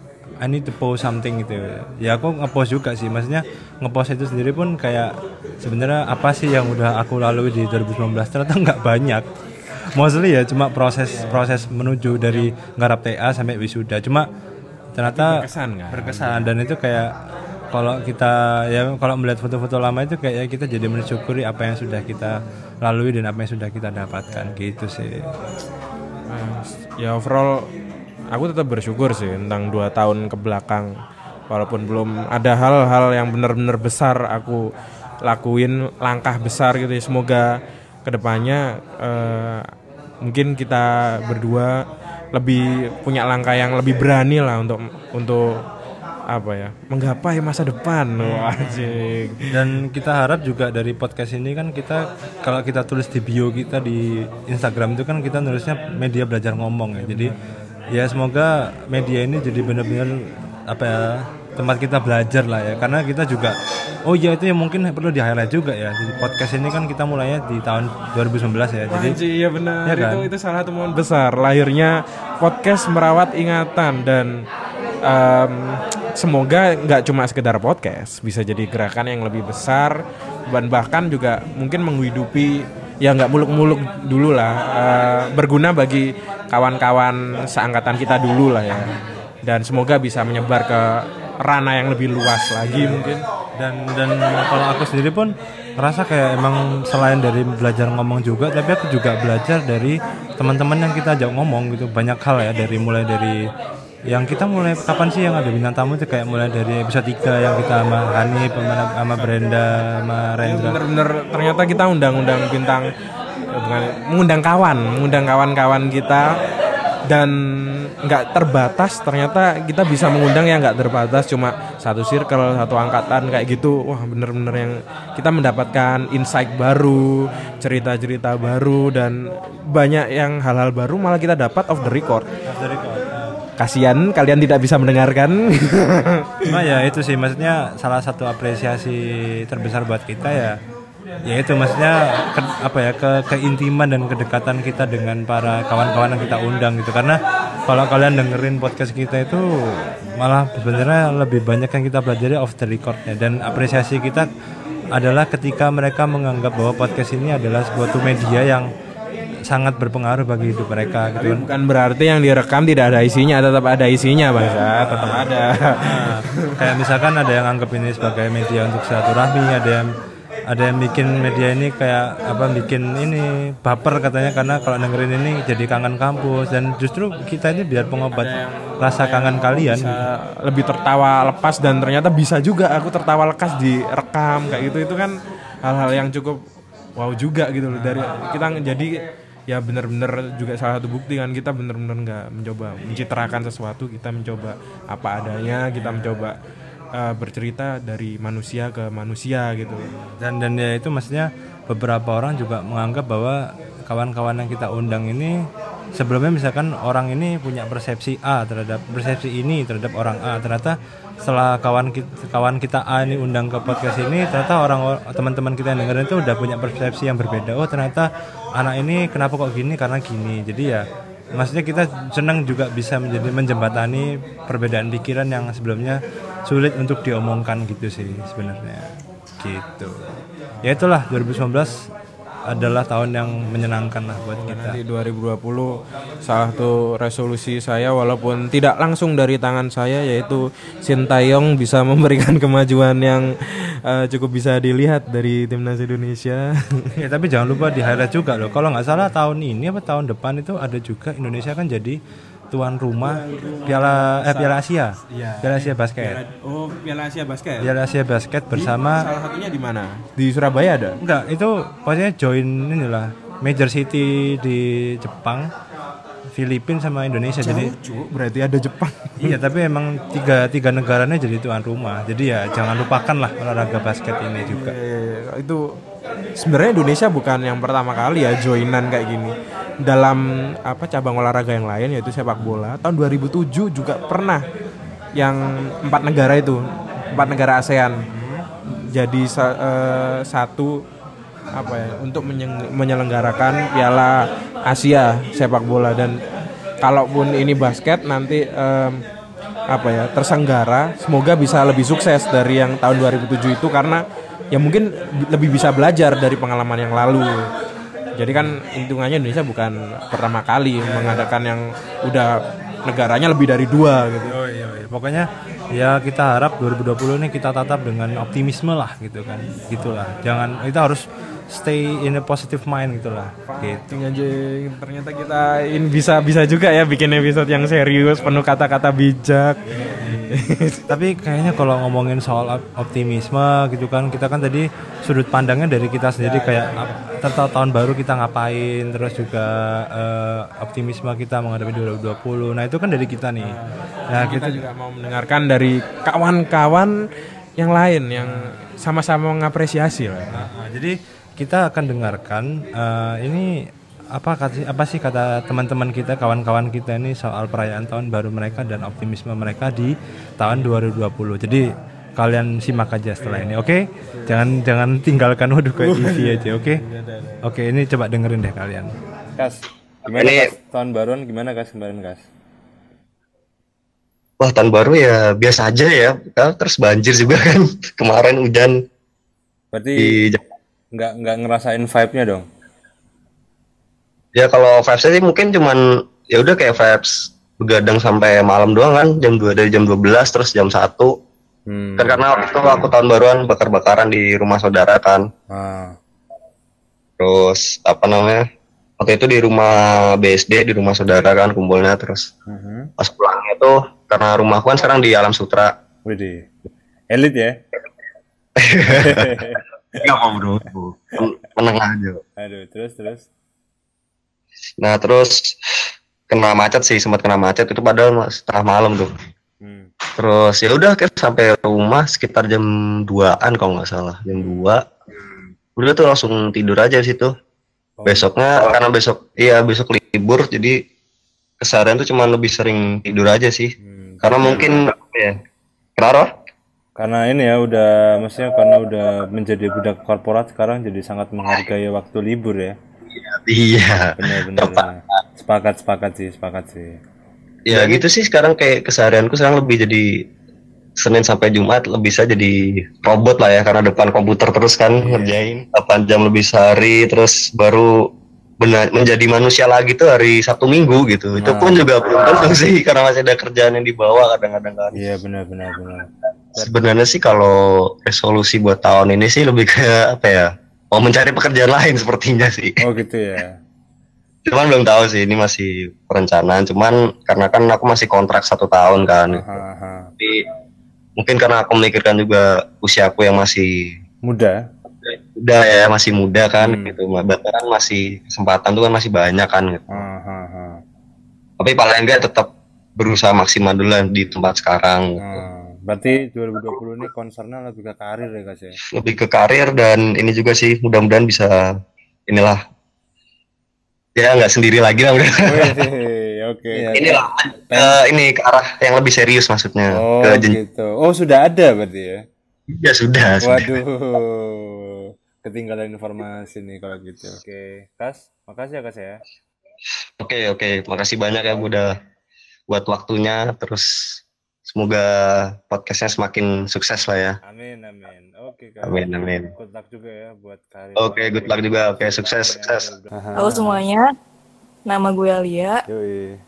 I need to post something gitu ya. Aku ngepost juga sih. Maksudnya ngepost itu sendiri pun kayak sebenarnya apa sih yang udah aku lalui di 2019 ternyata nggak banyak. Mostly ya cuma proses proses menuju dari garap TA sampai wisuda. Cuma ternyata Berkesan kan? berkesan. Dan itu kayak kalau kita ya kalau melihat foto-foto lama itu kayak kita jadi mensyukuri apa yang sudah kita lalui dan apa yang sudah kita dapatkan. Gitu sih. Ya overall aku tetap bersyukur sih tentang dua tahun ke belakang. Walaupun belum ada hal-hal yang benar-benar besar aku lakuin langkah besar gitu ya. Semoga ke depannya eh, mungkin kita berdua lebih punya langkah yang lebih berani lah untuk untuk apa ya menggapai masa depan. Anjing. Dan kita harap juga dari podcast ini kan kita kalau kita tulis di bio kita di Instagram itu kan kita nulisnya media belajar ngomong ya. Jadi ya semoga media ini jadi benar-benar apa ya tempat kita belajar lah ya karena kita juga oh iya itu yang mungkin perlu di highlight juga ya jadi podcast ini kan kita mulainya di tahun 2019 ya jadi Anjir, iya benar. Iya kan? Itu itu salah satu momen besar lahirnya podcast merawat ingatan dan em, semoga nggak cuma sekedar podcast, bisa jadi gerakan yang lebih besar dan bahkan juga mungkin menghidupi ya nggak muluk-muluk dulu lah, eh, berguna bagi kawan-kawan seangkatan kita dulu lah ya. Dan semoga bisa menyebar ke ranah yang lebih luas lagi mungkin. dan dan kalau aku sendiri pun ngerasa kayak emang selain dari belajar ngomong juga tapi aku juga belajar dari teman-teman yang kita ajak ngomong gitu banyak hal ya dari mulai dari yang kita mulai kapan sih yang ada bintang tamu itu? Kayak mulai dari episode 3 yang kita sama Hanif sama, sama Brenda sama Rendra. Bener-bener ternyata kita undang-undang bintang bukan mengundang kawan mengundang kawan-kawan kita. Dan nggak terbatas ternyata kita bisa mengundang yang nggak terbatas. Cuma satu circle satu angkatan kayak gitu. Wah bener-bener yang kita mendapatkan insight baru cerita-cerita baru dan banyak yang hal-hal baru malah kita dapat off the record. Dari kasihan kalian tidak bisa mendengarkan. Cuma ya itu sih maksudnya salah satu apresiasi terbesar buat kita ya ya itu maksudnya ke- apa ya ke keintiman dan kedekatan kita dengan para kawan-kawan yang kita undang gitu. Karena kalau kalian dengerin podcast kita itu malah sebenarnya lebih banyak yang kita pelajari off the recordnya. Dan apresiasi kita adalah ketika mereka menganggap bahwa podcast ini adalah sebuah media yang sangat berpengaruh bagi hidup mereka gitu kan. bukan berarti yang direkam tidak ada isinya tetap ada isinya bangsa tetap ada. Nah, kayak misalkan ada yang anggap ini sebagai media untuk silaturahmi, ada yang ada yang bikin media ini kayak apa bikin ini baper katanya karena kalau dengerin ini jadi kangen kampus. Dan justru kita ini biar pengobat rasa kangen kalian. lebih tertawa lepas dan ternyata bisa juga aku tertawa lekas direkam kayak gitu. Itu kan hal-hal yang cukup wow juga gitu loh. Dari kita jadi ya bener-bener juga salah satu bukti kan kita bener-bener nggak mencoba mencitrakan sesuatu kita mencoba apa adanya kita mencoba eh, bercerita dari manusia ke manusia gitu. Dan dan ya itu maksudnya beberapa orang juga menganggap bahwa kawan-kawan yang kita undang ini sebelumnya misalkan orang ini punya persepsi A terhadap persepsi ini terhadap orang A ternyata setelah kawan kita, kawan kita A ini undang ke podcast ini ternyata orang teman-teman kita yang dengerin itu udah punya persepsi yang berbeda. Oh ternyata anak ini kenapa kok gini? Karena gini. Jadi ya maksudnya kita senang juga bisa menjadi menjembatani perbedaan pikiran yang sebelumnya sulit untuk diomongkan gitu sih sebenarnya. Gitu. Ya itulah 2019 adalah tahun yang menyenangkan lah buat kita Nanti 2020 salah satu resolusi saya walaupun tidak langsung dari tangan saya yaitu Sintayong bisa memberikan kemajuan yang eh, cukup bisa dilihat dari timnas Indonesia. ya tapi jangan lupa di highlight juga loh kalau nggak salah tahun ini apa tahun depan itu ada juga Indonesia kan jadi tuan rumah Piala eh Piala Asia Piala Asia basket Oh, Piala Asia Basket. Piala Asia basket bersama Salah satunya di mana? Di Surabaya ada. enggak itu pokoknya join inilah Major City di Jepang Filipina sama Indonesia jadi Cuk, berarti ada Jepang. iya tapi emang tiga tiga negaranya jadi tuan rumah jadi ya jangan lupakan lah olahraga basket ini juga Iya, itu sebenarnya Indonesia bukan yang pertama kali ya joinan kayak gini. Dalam apa cabang olahraga yang lain yaitu sepak bola. Tahun 2007 juga pernah yang empat negara itu empat negara ASEAN. Jadi eh, satu apa ya untuk menyelenggarakan Piala Asia sepak bola. Dan kalaupun ini basket nanti em, apa ya tersenggara semoga bisa lebih sukses dari yang tahun 2007 itu. Karena ya mungkin bi- lebih bisa belajar dari pengalaman yang lalu jadi kan hitungannya Indonesia bukan pertama kali mengadakan yang udah negaranya lebih dari dua gitu. Oh iya, iya. pokoknya ya kita harap 2020 ini kita tatap dengan optimisme lah gitu kan. Gitulah. Jangan kita harus stay in a positive mind gitulah gitu. Anjing ternyata kita ini bisa bisa juga ya bikin episode yang serius penuh kata-kata bijak tapi kayaknya kalau ngomongin soal op- optimisme gitu kan kita kan tadi sudut pandangnya dari kita sendiri kayak ap- tentang tahun baru kita ngapain terus juga eh, optimisme kita menghadapi 2020 nah itu kan dari kita nih. Nah kita kita juga mau mendengarkan dari kawan-kawan yang lain yang sama-sama mengapresiasi lah. Nah, jadi kita akan dengarkan eh, ini apa kata- apa sih kata teman-teman kita kawan-kawan kita ini soal perayaan tahun baru mereka dan optimisme mereka di tahun 2020 jadi kalian simak aja setelah ini oke? Jangan jangan tinggalkan waduh kayak TV aja oke? Oke ini coba dengerin deh kalian. Kas gimana Ini- kas? Tahun baruan gimana kas kemarin kas? Wah tahun baru ya biasa aja ya. Kan Terus banjir juga kan. Kemarin hujan berarti di nggak nggak ngerasain vibe-nya dong ya kalau vibes sih mungkin cuman ya udah kayak vibes begadang sampai malam doang kan jam 2 dari jam 12 terus jam 1 hmm. kan karena waktu itu aku tahun baruan bakar-bakaran di rumah saudara kan ah. terus apa namanya waktu itu di rumah BSD di rumah saudara kan kumpulnya terus Mhm. pas pulangnya tuh karena rumahku kan sekarang di Alam Sutra Widih. elit ya Enggak kok bro Men- menengah aja aduh terus terus Nah terus kena macet sih sempat kena macet itu padahal setengah malam tuh. hmm. Terus ya udah sampai rumah sekitar jam 2-an kalau nggak salah jam 2 Udah tuh langsung tidur aja di situ. Besoknya karena besok iya besok libur jadi keseharian tuh cuma lebih sering tidur aja sih. Hmm. Karena mungkin ya kenapa? Karena ini ya udah maksudnya karena udah menjadi budak korporat sekarang jadi sangat menghargai waktu libur ya. Iya. Benar benar. benar. Sepakat sepakat sih, sepakat sih. Ya gitu sih sekarang kayak keseharianku sekarang lebih jadi Senin sampai Jumat lebih bisa jadi robot lah ya karena depan komputer terus kan ngerjain 8 jam lebih sehari terus baru benar menjadi manusia lagi tuh hari Sabtu Minggu gitu. Itu pun juga belum tentu sih karena masih ada kerjaan yang dibawa kadang-kadang kan. Iya benar benar benar. Sebenarnya sih kalau resolusi buat tahun ini sih lebih ke apa ya? Mau mencari pekerjaan lain sepertinya sih. Oh gitu ya. Cuman belum tahu sih ini masih perencanaan. Cuman karena kan aku masih kontrak satu tahun kan. Haha. Tapi mungkin karena aku memikirkan juga usiaku yang masih Muda. muda ya masih muda kan Hmm. gitu berarti kan masih kesempatan tuh kan masih banyak kan gitu. Haha. tapi paling enggak tetap berusaha maksimal dulu di tempat sekarang Ah, Berarti 2020 ini concernnya lebih ke karir ya guys ya. lebih ke karir dan ini juga sih mudah-mudahan bisa inilah ya nggak sendiri lagi lah udah Wih, oke. inilah eh, ini ke arah yang lebih serius maksudnya Oh ke jen- gitu. Oh sudah ada berarti ya. ya sudah, sudah. Waduh, ketinggalan informasi nih kalau gitu. Oke, Kas, makasih ya Kas ya. Oke oke, makasih banyak ya Bu, udah buat waktunya. Terus semoga podcastnya semakin sukses lah ya. Amin, amin. Oke, Kas. Amin amin. Good luck juga ya buat karir. Oke, good luck juga. Oke, sukses, sukses. Halo semuanya, nama gue Alia. Yoi.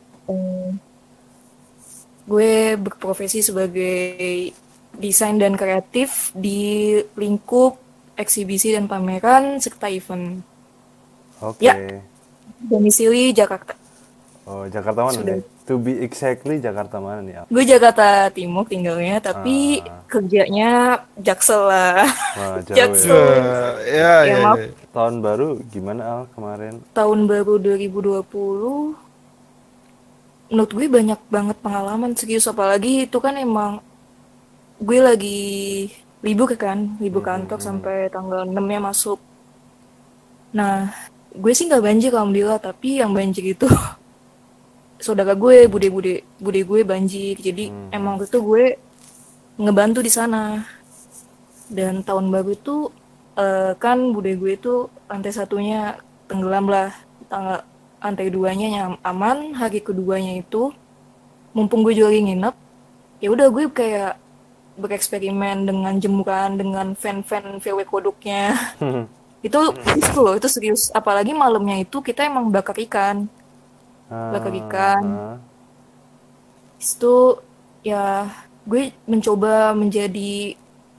Gue berprofesi sebagai desain dan kreatif di lingkup eksibisi dan pameran serta event. Oke. Ya. Domisili Jakarta. Oh, Jakarta mana Sudah. nih? To be exactly Jakarta mana nih? Al? Gue Jakarta Timur tinggalnya, tapi kerjanya Jaksel lah. Wah, jauh Jaksel. ya. ya Ya, maaf. Tahun baru gimana Al kemarin? Tahun baru 2020 menurut gue banyak banget pengalaman serius apalagi itu kan emang gue lagi libur kan libur kantor sampai tanggal 6 nya masuk nah gue sih nggak banjir alhamdulillah tapi yang banjir itu saudara gue bude-bude bude gue banjir. Jadi emang itu gue ngebantu di sana. Dan tahun baru itu eh, kan bude gue itu lantai satunya tenggelam lah. Tanggal lantai duanya nyam- aman. Hari keduanya itu mumpung gue juga lagi nginep ya udah gue kayak bereksperimen dengan jemuran dengan fan-fan VW kodoknya. Itu itu loh itu serius. Apalagi malamnya itu kita emang bakar ikan bakar ikan Ah, itu ya gue mencoba menjadi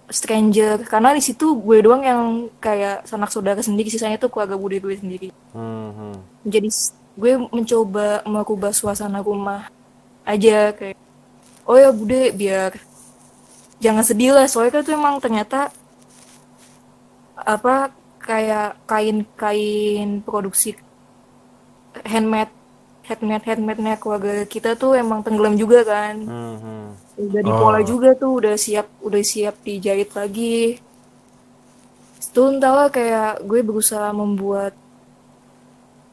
stranger. Karena di situ gue doang yang kayak sanak saudara sendiri. Sisanya tuh keluarga bude gue sendiri. Hmm, hmm. jadi gue mencoba merubah suasana rumah aja kayak oh ya bude biar jangan sedih lah. Soalnya kan tuh emang ternyata apa kayak kain-kain produksi handmade handmade handmade-nya keluarga kita tuh emang tenggelam juga kan Hmm, hmm. udah dipola juga tuh udah siap udah siap dijahit lagi itu entah lah kayak gue berusaha membuat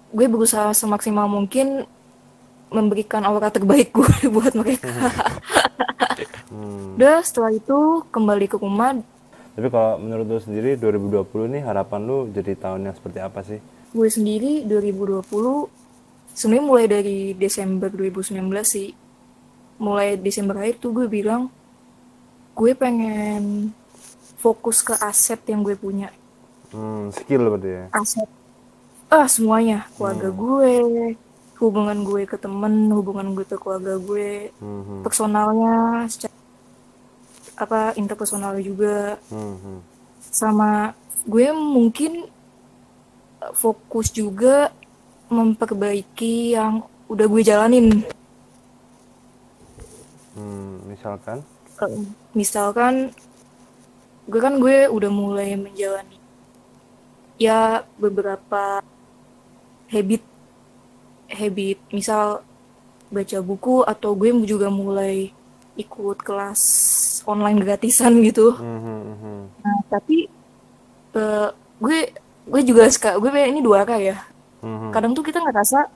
gue berusaha semaksimal mungkin memberikan aura terbaik gue buat mereka Hmm. udah setelah itu kembali ke rumah Tapi kalau menurut lu sendiri 2020 nih harapan lu jadi tahun yang seperti apa sih? gue sendiri 2020 sebenarnya mulai dari Desember 2019 sih mulai Desember akhir tuh gue bilang gue pengen fokus ke aset yang gue punya Hmm, skill berarti ya. aset ah semuanya keluarga gue hubungan gue ke temen hubungan gue ke keluarga gue Hmm, hmm. personalnya secara apa interpersonal juga Hmm, hmm. sama gue mungkin eh, fokus juga memperbaiki yang udah gue jalanin. Hmm, misalkan? Misalkan gue kan gue udah mulai menjalani ya beberapa habit habit. Misal baca buku atau gue juga mulai ikut kelas online gratisan gitu. Hmm, hmm, hmm, hmm. nah tapi eh, gue gue juga suka gue ini dua arah ya Hmm, hmm. kadang tuh kita nggak rasa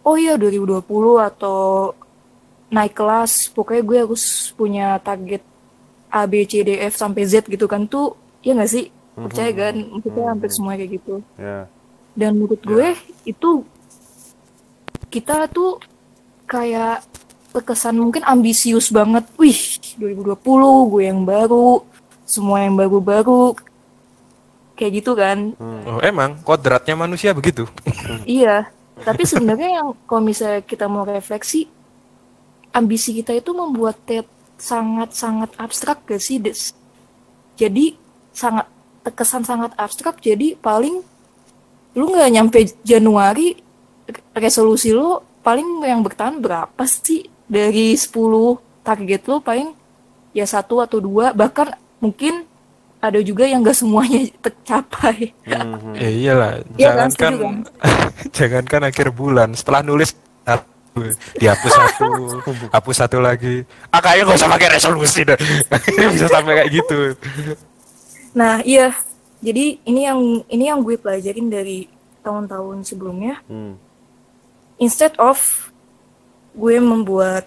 oh iya 2020 atau naik kelas pokoknya gue harus punya target A B C D F sampai Z gitu kan tuh ya nggak sih? Percaya kan? Maksudnya hampir semua kayak gitu. Ya. dan menurut gue itu kita tuh kayak terkesan mungkin ambisius banget. Wih 2020 gue yang baru semua yang baru-baru kayak gitu kan Oh, emang kodratnya manusia begitu. Iya, tapi sebenarnya yang kalau misalnya kita mau refleksi, ambisi kita itu membuat tet sangat-sangat abstrak gak sih, Des? Jadi sangat terkesan sangat abstrak. Jadi paling lu nggak nyampe Januari resolusi lu paling yang bertahan berapa sih dari 10 target lu paling ya satu atau dua bahkan mungkin ada juga yang gak semuanya tercapai. Hmm, hmm. Ya iyalah, Iya kan, jangankan setuju jangankan akhir bulan, setelah nulis satu, dihapus satu, hapus satu lagi. Ah kayaknya gak usah pakai resolusi dah. Bisa sampai kayak gitu. Nah, iya. Jadi ini yang ini yang gue pelajarin dari tahun-tahun sebelumnya. Hmm. Instead of gue membuat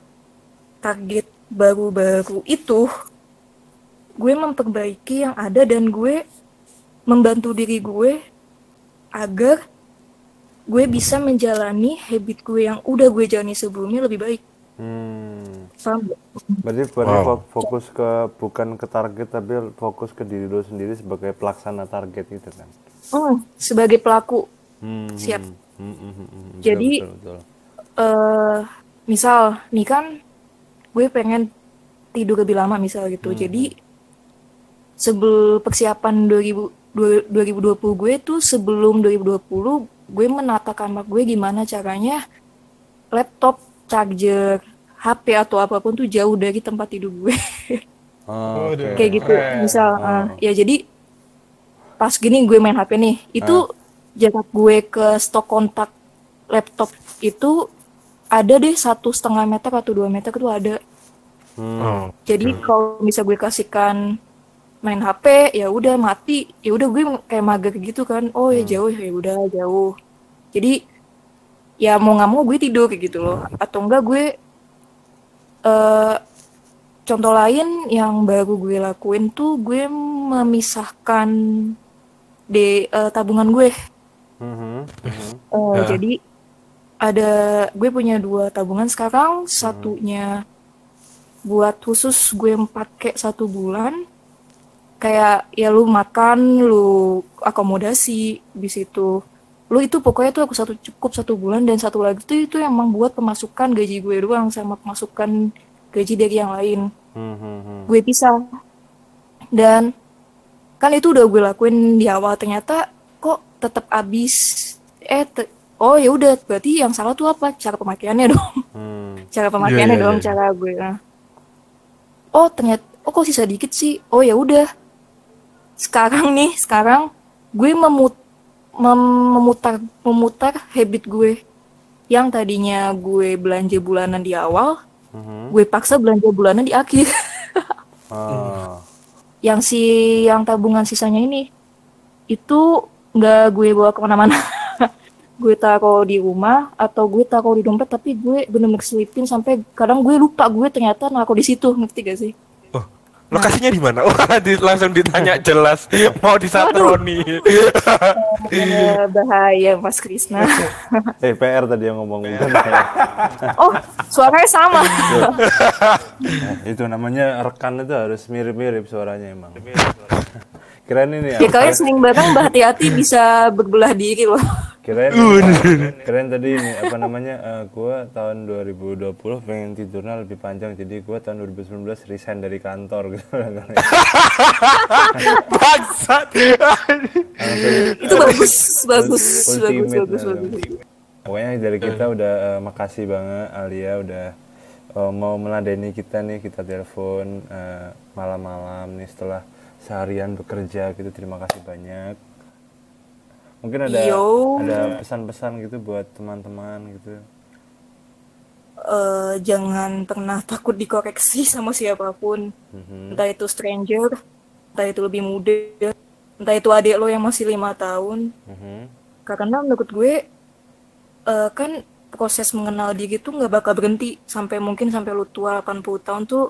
target baru-baru itu, gue memperbaiki yang ada dan gue membantu diri gue agar gue bisa menjalani habit gue yang udah gue jalani sebelumnya lebih baik. Hmm. Paham? Berarti berarti Wow. fo- fokus ke bukan ke target tapi fokus ke diri lu sendiri sebagai pelaksana target gitu kan. Hmm, sebagai pelaku Hmm, Siap. hmm, hmm, hmm, hmm, hmm. Betul, Jadi, betul, betul. eh misal nih kan gue pengen tidur lebih lama misal gitu. Jadi sebelum persiapan 2000 dua- 2020 gue tuh sebelum 2020 gue menata kamar gue gimana caranya laptop, charger, HP atau apa pun tuh jauh dari tempat tidur gue. Oh, oke. Kayak gitu. Misal eh, ya jadi pas gini gue main HP nih, itu jarak gue ke stok kontak laptop itu ada deh satu setengah meter atau dua meter itu ada Hmm. jadi kalau bisa gue kasihkan main HP ya udah mati. Ya udah gue kayak mager gitu kan. Oh ya jauh ya udah jauh. Jadi ya mau nggak mau gue tidur kayak gitu loh. Atau enggak gue eh contoh lain yang baru gue lakuin tuh gue memisahkan di eh, tabungan gue. Mhm. Mhm. Eh, jadi ada gue punya dua tabungan sekarang. Satunya buat khusus gue pakai satu bulan kayak ya lu makan lu akomodasi di situ lu itu pokoknya tuh aku satu cukup satu bulan dan satu lagi tuh itu emang buat pemasukan gaji gue doang sama pemasukan gaji dari yang lain Mhm. gue pisah dan kan itu udah gue lakuin di awal ternyata kok tetap habis eh te- oh ya udah berarti yang salah tuh apa cara pemakaiannya dong Hmm. cara pemakaiannya Iya, iya, dong iya. cara gue nah. oh ternyata oh kok sisa dikit sih oh ya udah sekarang nih sekarang gue memut mem- memutar memutar habit gue yang tadinya gue belanja bulanan di awal Mhm. gue paksa belanja bulanan di akhir Ah. yang si yang tabungan sisanya ini itu nggak gue bawa ke mana-mana gue taruh di rumah atau gue taruh di dompet tapi gue bener-bener selipin sampai kadang gue lupa gue ternyata naruh di situ ngerti gak sih Lokasinya di mana? Wah, di- langsung ditanya jelas. Mau disatroni. Makanya bahaya Mas Krisna Eh PR tadi yang ngomong oh suaranya sama Nah, itu namanya rekan itu harus mirip-mirip suaranya emang. Kirain ini ya kalian sering bareng berhati-hati bisa berbelah diri loh. Kirain kirain tadi ini apa namanya eh, gua tahun 2020 pengen tidurnya lebih panjang. Jadi gua tahun 2019 resign dari kantor. Gitu. Bangsat. itu bagus bagus bagus Ultimate, bagus eh. bagus Pokoknya dari kita udah eh, makasih banget Alia udah eh, mau meladeni kita nih kita telepon malam-malam nih setelah seharian bekerja gitu terima kasih banyak. Mungkin ada Yo. ada pesan-pesan gitu buat teman-teman gitu. Eh, jangan pernah takut dikoreksi sama siapa pun Mhm. entah itu stranger entah itu lebih muda entah itu adik lo yang masih lima tahun Mhm. karena menurut gue eh, kan proses mengenal diri tuh nggak bakal berhenti sampai mungkin sampai lu tua 80 tahun tuh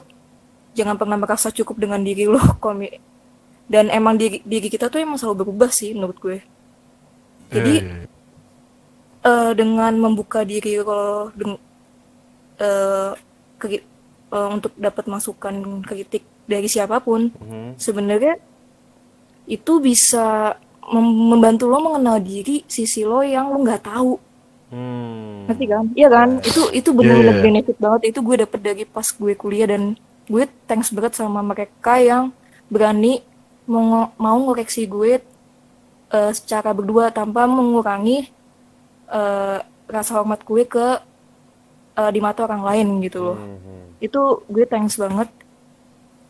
jangan pernah merasa cukup dengan diri lo komi dan emang diri, diri kita tuh emang selalu berubah sih menurut gue jadi eh, dengan membuka diri lo deng- eh, kri- eh, untuk dapat masukan kritik dari siapa pun Mhm. sebenarnya itu bisa mem- membantu lo mengenal diri sisi lo yang lo nggak tahu Hmm. ngerti kan iya kan itu itu benar-benar Iya, iya. benefit banget itu gue dapet dari pas gue kuliah dan gue thanks banget sama mereka yang berani mau mau ngoreksi gue eh, secara berdua tanpa mengurangi eh, rasa hormat gue ke eh, di mata orang lain gitu loh. Mhm. itu gue thanks banget.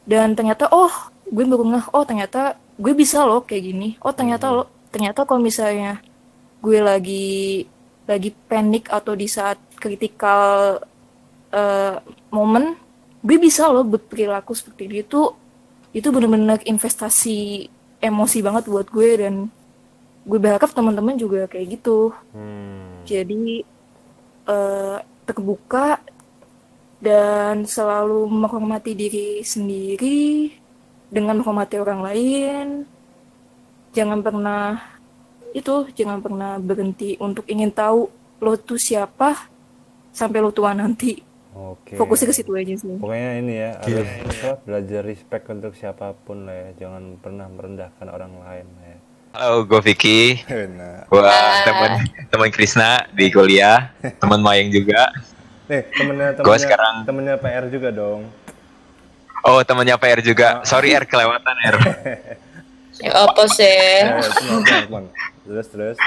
Dan ternyata oh gue baru ngeh oh ternyata gue bisa loh kayak gini. Oh ternyata lo ternyata kalau misalnya gue lagi lagi panik atau di saat kritikal eh, momen gue bisa loh berperilaku seperti itu itu bener-bener investasi emosi banget buat gue dan gue berharap teman-teman juga kayak gitu Hmm. jadi eh, terbuka dan selalu menghormati diri sendiri dengan menghormati orang lain. Jangan pernah itu, jangan pernah berhenti untuk ingin tahu lo tuh siapa sampai lo tua nanti. Oke. Fokusnya ke situ aja sih. Pokoknya ini ya, harus belajar respect untuk siapa pun lah ya. Jangan pernah merendahkan orang lain lah ya. Halo, gue Vicky. Nah. Gue teman teman Krisna di kuliah, teman Mayang juga. Nih, temennya Gua temennya sekarang- temennya PR juga dong. Oh, temannya PR juga. Sorry R kelewatan R. Ya apa sih? Eh. Terus terus.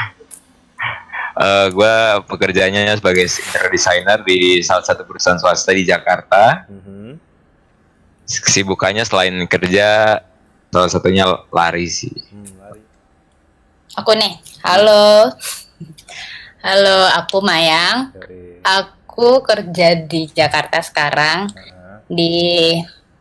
Eh, gue pekerjaannya sebagai interior designer di salah satu perusahaan swasta di Jakarta. Mhm. Kesibukannya selain kerja, salah satunya lari sih. Hmm, lari. Aku nih. Halo. Halo, aku Mayang. Dari Aku kerja di Jakarta sekarang di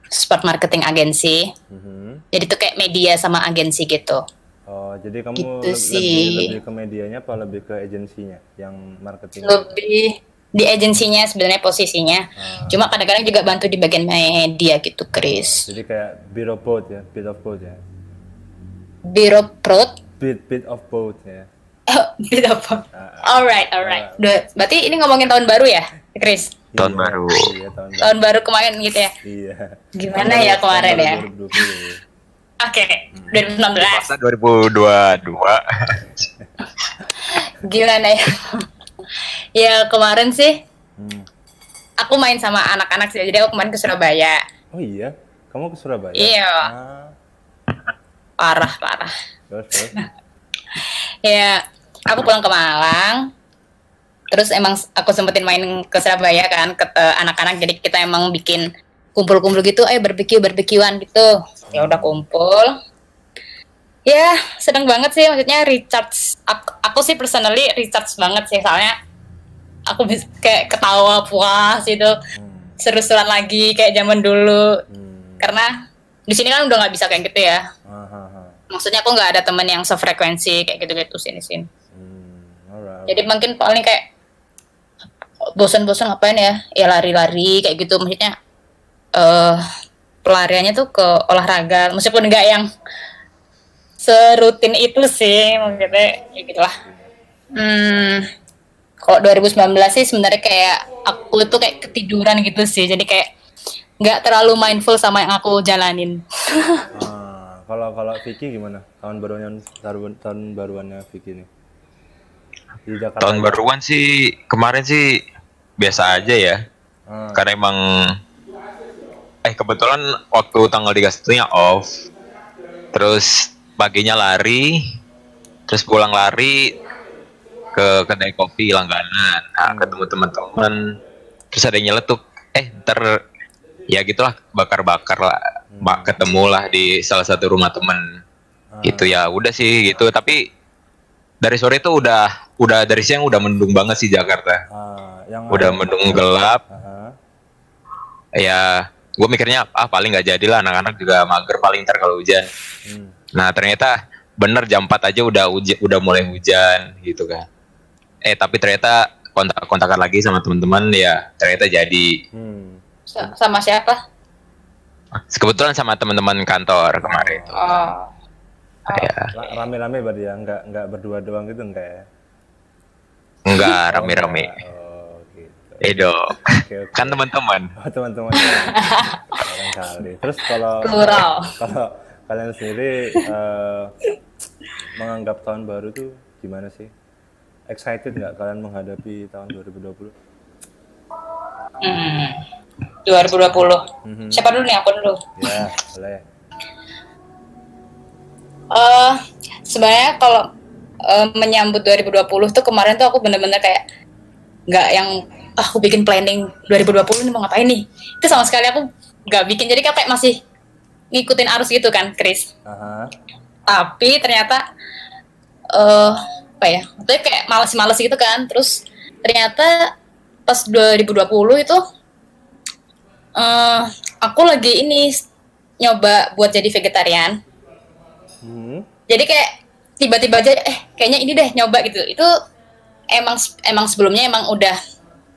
sport marketing agensi. Mhm. Jadi tuh kayak media sama agensi gitu. Oh, jadi kamu Gitu le- sih. lebih lebih ke medianya apa lebih ke agensinya yang marketing? Lebih di agensinya sebenarnya posisinya. Cuma kadang-kadang juga bantu di bagian media gitu, Chris. Jadi kayak bit of both ya, bit of both ya. Biro Prod. Bit bit of both ya. bit of both. Alright, alright. Duh, berarti ini ngomongin tahun baru ya, Chris? Tahun baru. Iya, tahun baru. Tahun baru kemarin gitu ya. Iya. Gimana ya kemarin ya? 2020. Oke, 2019. Masa 2022. Gimana ya? ya kemarin sih Hmm. aku main sama anak-anak sih. Jadi aku kemarin ke Surabaya. Oh iya, kamu ke Surabaya? Iya. Ah, Parah, parah. terus terus. Ya, aku pulang ke Malang. Terus emang aku sempetin main ke Surabaya kan ke eh, anak-anak. Jadi kita emang bikin kumpul-kumpul gitu, ayo barbecue barbekyuan gitu. Ya udah kumpul. Ya, seneng banget sih maksudnya recharge. Aku, aku sih personally recharge banget sih soalnya aku bisa kayak ketawa puas gitu. Seru-seruan lagi kayak zaman dulu. Hmm. Karena di sini kan udah nggak bisa kayak gitu ya. Ah, ah, ah. Maksudnya aku nggak ada temen yang sefrekuensi kayak gitu-gitu sini-sini. Hmm, alright. Jadi mungkin paling kayak bosan-bosan ngapain ya? Ya lari-lari kayak gitu. Maksudnya eh pelariannya tuh ke olahraga. Meskipun nggak yang serutin itu sih, maksudnya ya gitulah. Hmm, kalau 2019 sih sebenarnya kayak aku itu kayak ketiduran gitu sih. Jadi kayak nggak terlalu mindful sama yang aku jalanin. Ah, kalau kalau Vicky gimana? Tahun baruan tahun, tahun baruannya Vicky nih. Di Jakarta. Tahun baruan sih kemarin sih biasa aja ya. Ah, Karena emang eh kebetulan waktu tanggal 31 nya off. Terus paginya lari, terus pulang lari ke kedai kopi langganan. Nah, ketemu teman-teman. Terus ada yang nyeletuk, eh ntar ya gitulah bakar-bakar lah. Mbak ketemu lah di salah satu rumah temen. Gitu ya, udah sih gitu. Tapi dari sore itu udah udah dari siang udah mendung banget sih Jakarta. ah, yang Udah mendung gelap Ah, ya gue mikirnya ah paling nggak jadilah anak-anak juga mager paling ntar kalau hujan hmm. nah ternyata bener jam 4 aja udah hujan udah mulai hujan gitu kan eh tapi ternyata kontak-kontakan lagi sama teman-teman ya ternyata jadi Hmm. Sa- Sama siapa? kebetulan sama teman-teman kantor kemarin itu Oh. ya Ra- Rame-rame berarti ya, nggak nggak berdua doang gitu enggak ya? enggak rame-rame Oh. Eh dong Oke, oke. kan teman-teman Oh, teman-teman. Terus kalau kalau kalian sendiri eh, menganggap tahun baru tuh gimana sih? Excited nggak kalian menghadapi tahun 2020? Hmm. 2020. Siapa dulu nih? Aku dulu. Ya, boleh. eh sebenarnya kalau eh, menyambut 2020 tuh kemarin tuh aku bener-bener kayak nggak yang ah, aku bikin planning 2020 ini mau ngapain nih? Itu sama sekali aku nggak bikin. Jadi kayak masih ngikutin arus gitu kan Chris. Aha. tapi ternyata eh apa ya maksudnya kayak males-males gitu kan. Terus ternyata pas 2020 itu eh aku lagi ini nyoba buat jadi vegetarian. Hmm. jadi kayak tiba-tiba aja eh kayaknya ini deh nyoba gitu. Itu emang emang sebelumnya emang udah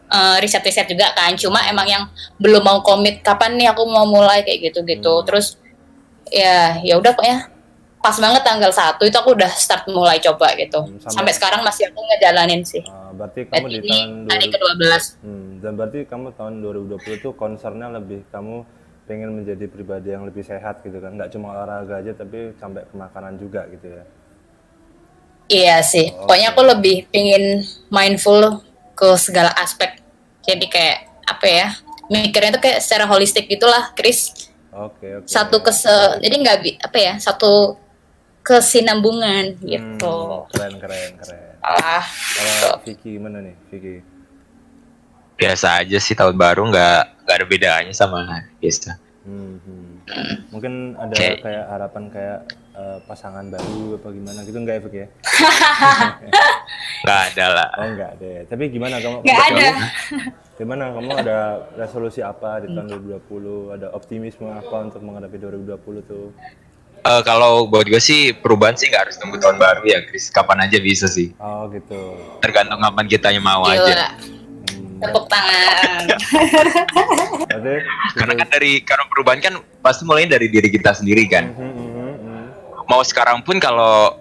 eh, riset-riset juga kan cuma emang yang belum mau komit kapan nih aku mau mulai kayak gitu gitu terus ya ya udah pokoknya pas banget tanggal satu itu aku udah start mulai coba gitu. Hmm, sampai- sampai sekarang masih aku ngejalanin sih. Ah, berarti kamu di ini tahun hari 2000 ke-12 Hmm, dan berarti kamu tahun 2020 tuh concernnya lebih kamu pengen menjadi pribadi yang lebih sehat gitu kan? Nggak cuma olahraga aja tapi sampai ke makanan juga gitu ya? Iya sih, pokoknya aku lebih pingin mindful ke segala aspek. Jadi kayak apa ya, mikirnya tuh kayak secara holistik gitulah, Chris. oke oke Satu kese, jadi nggak bi- apa ya, satu kesinambungan gitu. Hmm, keren keren keren Ah, kalau Vicky gimana nih Vicky biasa aja sih tahun baru nggak nggak ada bedanya sama biasa Hmm, hmm. Mungkin ada Oke. kayak harapan kayak eh, pasangan baru apa gimana gitu enggak ya Vicky ya? nggak ada lah Oh enggak deh. Tapi gimana kamu? nggak ada. Gimana kamu ada resolusi apa di tahun 2020? Ada optimisme apa untuk menghadapi 2020 tuh? Eh, kalau buat gue sih perubahan sih nggak harus tunggu tahun baru ya, Chris. Kapan aja bisa sih. Oh gitu. Tergantung kapan kitanya mau Gila. aja. Tepuk tangan. Karena kan dari karena perubahan kan pasti mulai dari diri kita sendiri kan. Hmm, hmm, hmm, hmm. Mau sekarang pun kalau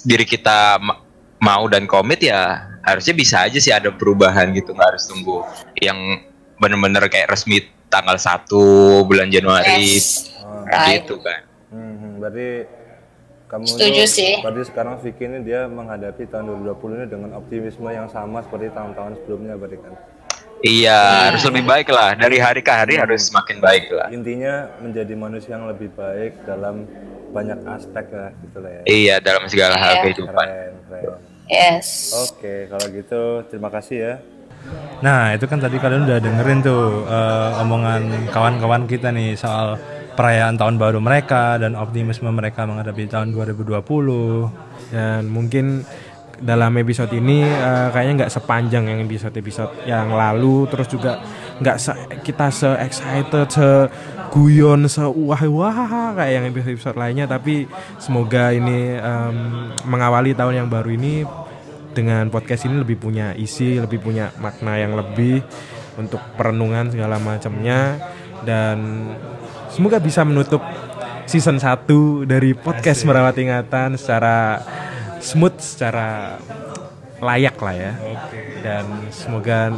diri kita ma- mau dan komit ya harusnya bisa aja sih ada perubahan gitu nggak harus tunggu yang bener-bener kayak resmi tanggal 1 bulan Januari Yes. Right. gitu kan. Hmm. berarti kamu Setuju tuh- sih. Berarti sekarang Vicky ini dia menghadapi tahun 2020 ini dengan optimisme yang sama seperti tahun-tahun sebelumnya berarti kan. Iya, harus lebih baik lah. Dari hari ke hari harus semakin baik lah. Intinya menjadi manusia yang lebih baik dalam banyak aspek lah gitu lah ya. Iya, dalam segala hal Iya. kehidupan. Keren, keren. Yes. Oke, kalau gitu terima kasih ya. Nah itu kan tadi kalian udah dengerin tuh eh, omongan kawan-kawan kita nih soal perayaan tahun baru mereka dan optimisme mereka menghadapi tahun 2020. Dan mungkin dalam episode ini eh, kayaknya nggak sepanjang yang episode-episode yang lalu. Terus juga nggak se- kita se excited se guyon se wah wah kayak yang episode-episode lainnya. Tapi semoga ini em, mengawali tahun yang baru ini dengan podcast ini lebih punya isi lebih punya makna yang lebih untuk perenungan segala macamnya. Dan semoga bisa menutup season 1 dari podcast merawat ingatan secara smooth secara layak lah ya dan semoga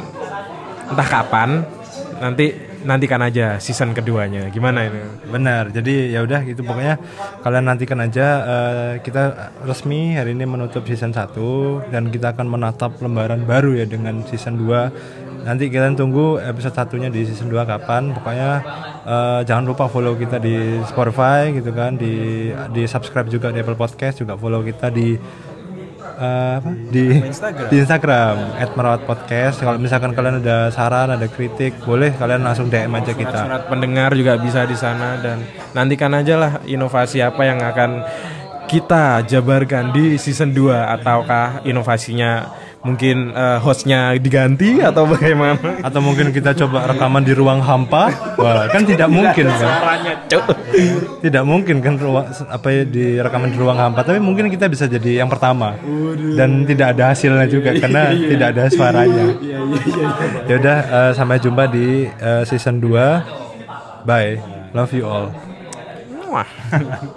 entah kapan nanti nantikan aja season keduanya gimana ini Benar. Jadi ya udah gitu pokoknya kalian nantikan aja eh, kita resmi hari ini menutup season 1 dan kita akan menatap lembaran baru ya dengan season 2. Nanti kalian tunggu episode satunya di season 2 kapan. Pokoknya eh, jangan lupa follow kita di Spotify gitu kan, di di subscribe juga di Apple Podcast, juga follow kita di eh, apa? di di Instagram @merawatpodcast. Kalau misalkan kalian ada saran, ada kritik, boleh kalian langsung DM aja kita. surat pendengar juga bisa di sana dan nantikan aja lah inovasi apa yang akan kita jabarkan di season 2 ataukah inovasinya mungkin eh, hostnya diganti atau bagaimana? Atau mungkin kita coba rekaman di ruang hampa? Wah kan tidak mungkin kan? tidak mungkin kan ruang apa ya di rekaman di ruang hampa. Tapi mungkin kita bisa jadi yang pertama. Dan tidak ada hasilnya juga karena tidak ada suaranya. Ya udah eh, sampai jumpa di eh, season 2 bye. Love you all. Wah